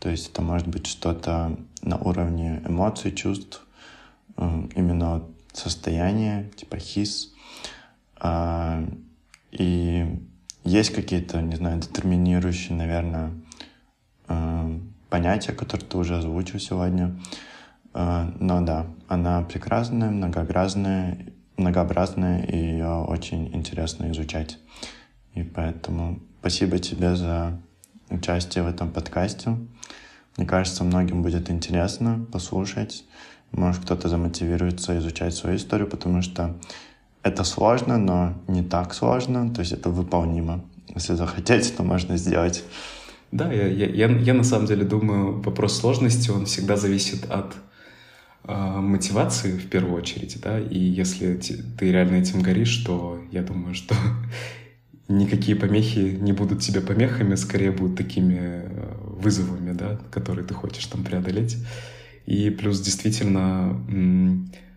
[SPEAKER 1] То есть это может быть что-то на уровне эмоций, чувств, э, именно состояние, типа хис. А, и есть какие-то, не знаю, детерминирующие, наверное, э, понятия, которые ты уже озвучил сегодня, но да, она прекрасная, многообразная, многообразная, и ее очень интересно изучать. И поэтому спасибо тебе за участие в этом подкасте. Мне кажется, многим будет интересно послушать. Может, кто-то замотивируется изучать свою историю, потому что это сложно, но не так сложно, то есть это выполнимо. Если захотеть, то можно сделать.
[SPEAKER 2] Да, я, я, я, я на самом деле думаю, вопрос сложности, он всегда зависит от а, мотивации в первую очередь, да, и если ты реально этим горишь, то я думаю, что никакие помехи не будут тебе помехами, скорее будут такими э, вызовами, да, которые ты хочешь там преодолеть. И плюс действительно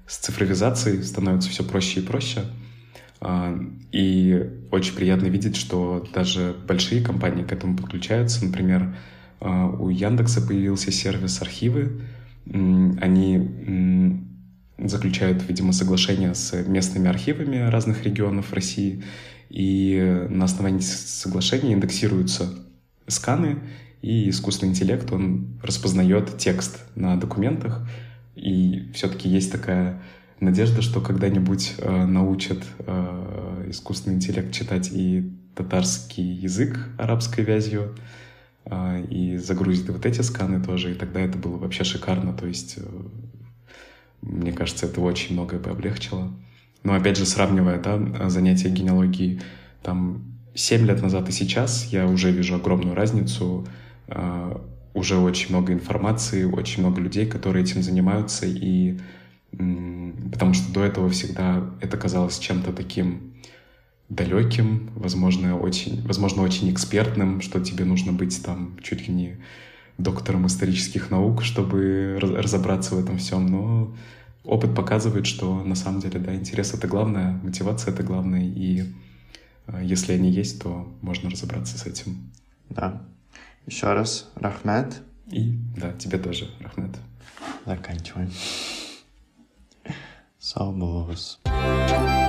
[SPEAKER 2] с цифровизацией становится все проще и проще. А, и очень приятно видеть, что даже большие компании к этому подключаются. Например, а, у Яндекса появился сервис архивы, они заключают, видимо, соглашения с местными архивами разных регионов России, и на основании соглашения индексируются сканы, и искусственный интеллект, он распознает текст на документах, и все-таки есть такая надежда, что когда-нибудь э, научат э, искусственный интеллект читать и татарский язык арабской вязью а, и загрузить вот эти сканы тоже, и тогда это было вообще шикарно, то есть э, мне кажется, это очень многое бы облегчило. Но опять же, сравнивая да, занятия генеалогией там 7 лет назад и сейчас, я уже вижу огромную разницу, а, уже очень много информации, очень много людей, которые этим занимаются, и потому что до этого всегда это казалось чем-то таким далеким, возможно, очень, возможно, очень экспертным, что тебе нужно быть там чуть ли не доктором исторических наук, чтобы разобраться в этом всем, но опыт показывает, что на самом деле, да, интерес — это главное, мотивация — это главное, и э, если они есть, то можно разобраться с этим.
[SPEAKER 1] Да. Еще раз, Рахмет.
[SPEAKER 2] И, да, тебе тоже, Рахмет.
[SPEAKER 1] Заканчиваем. Sağ olun.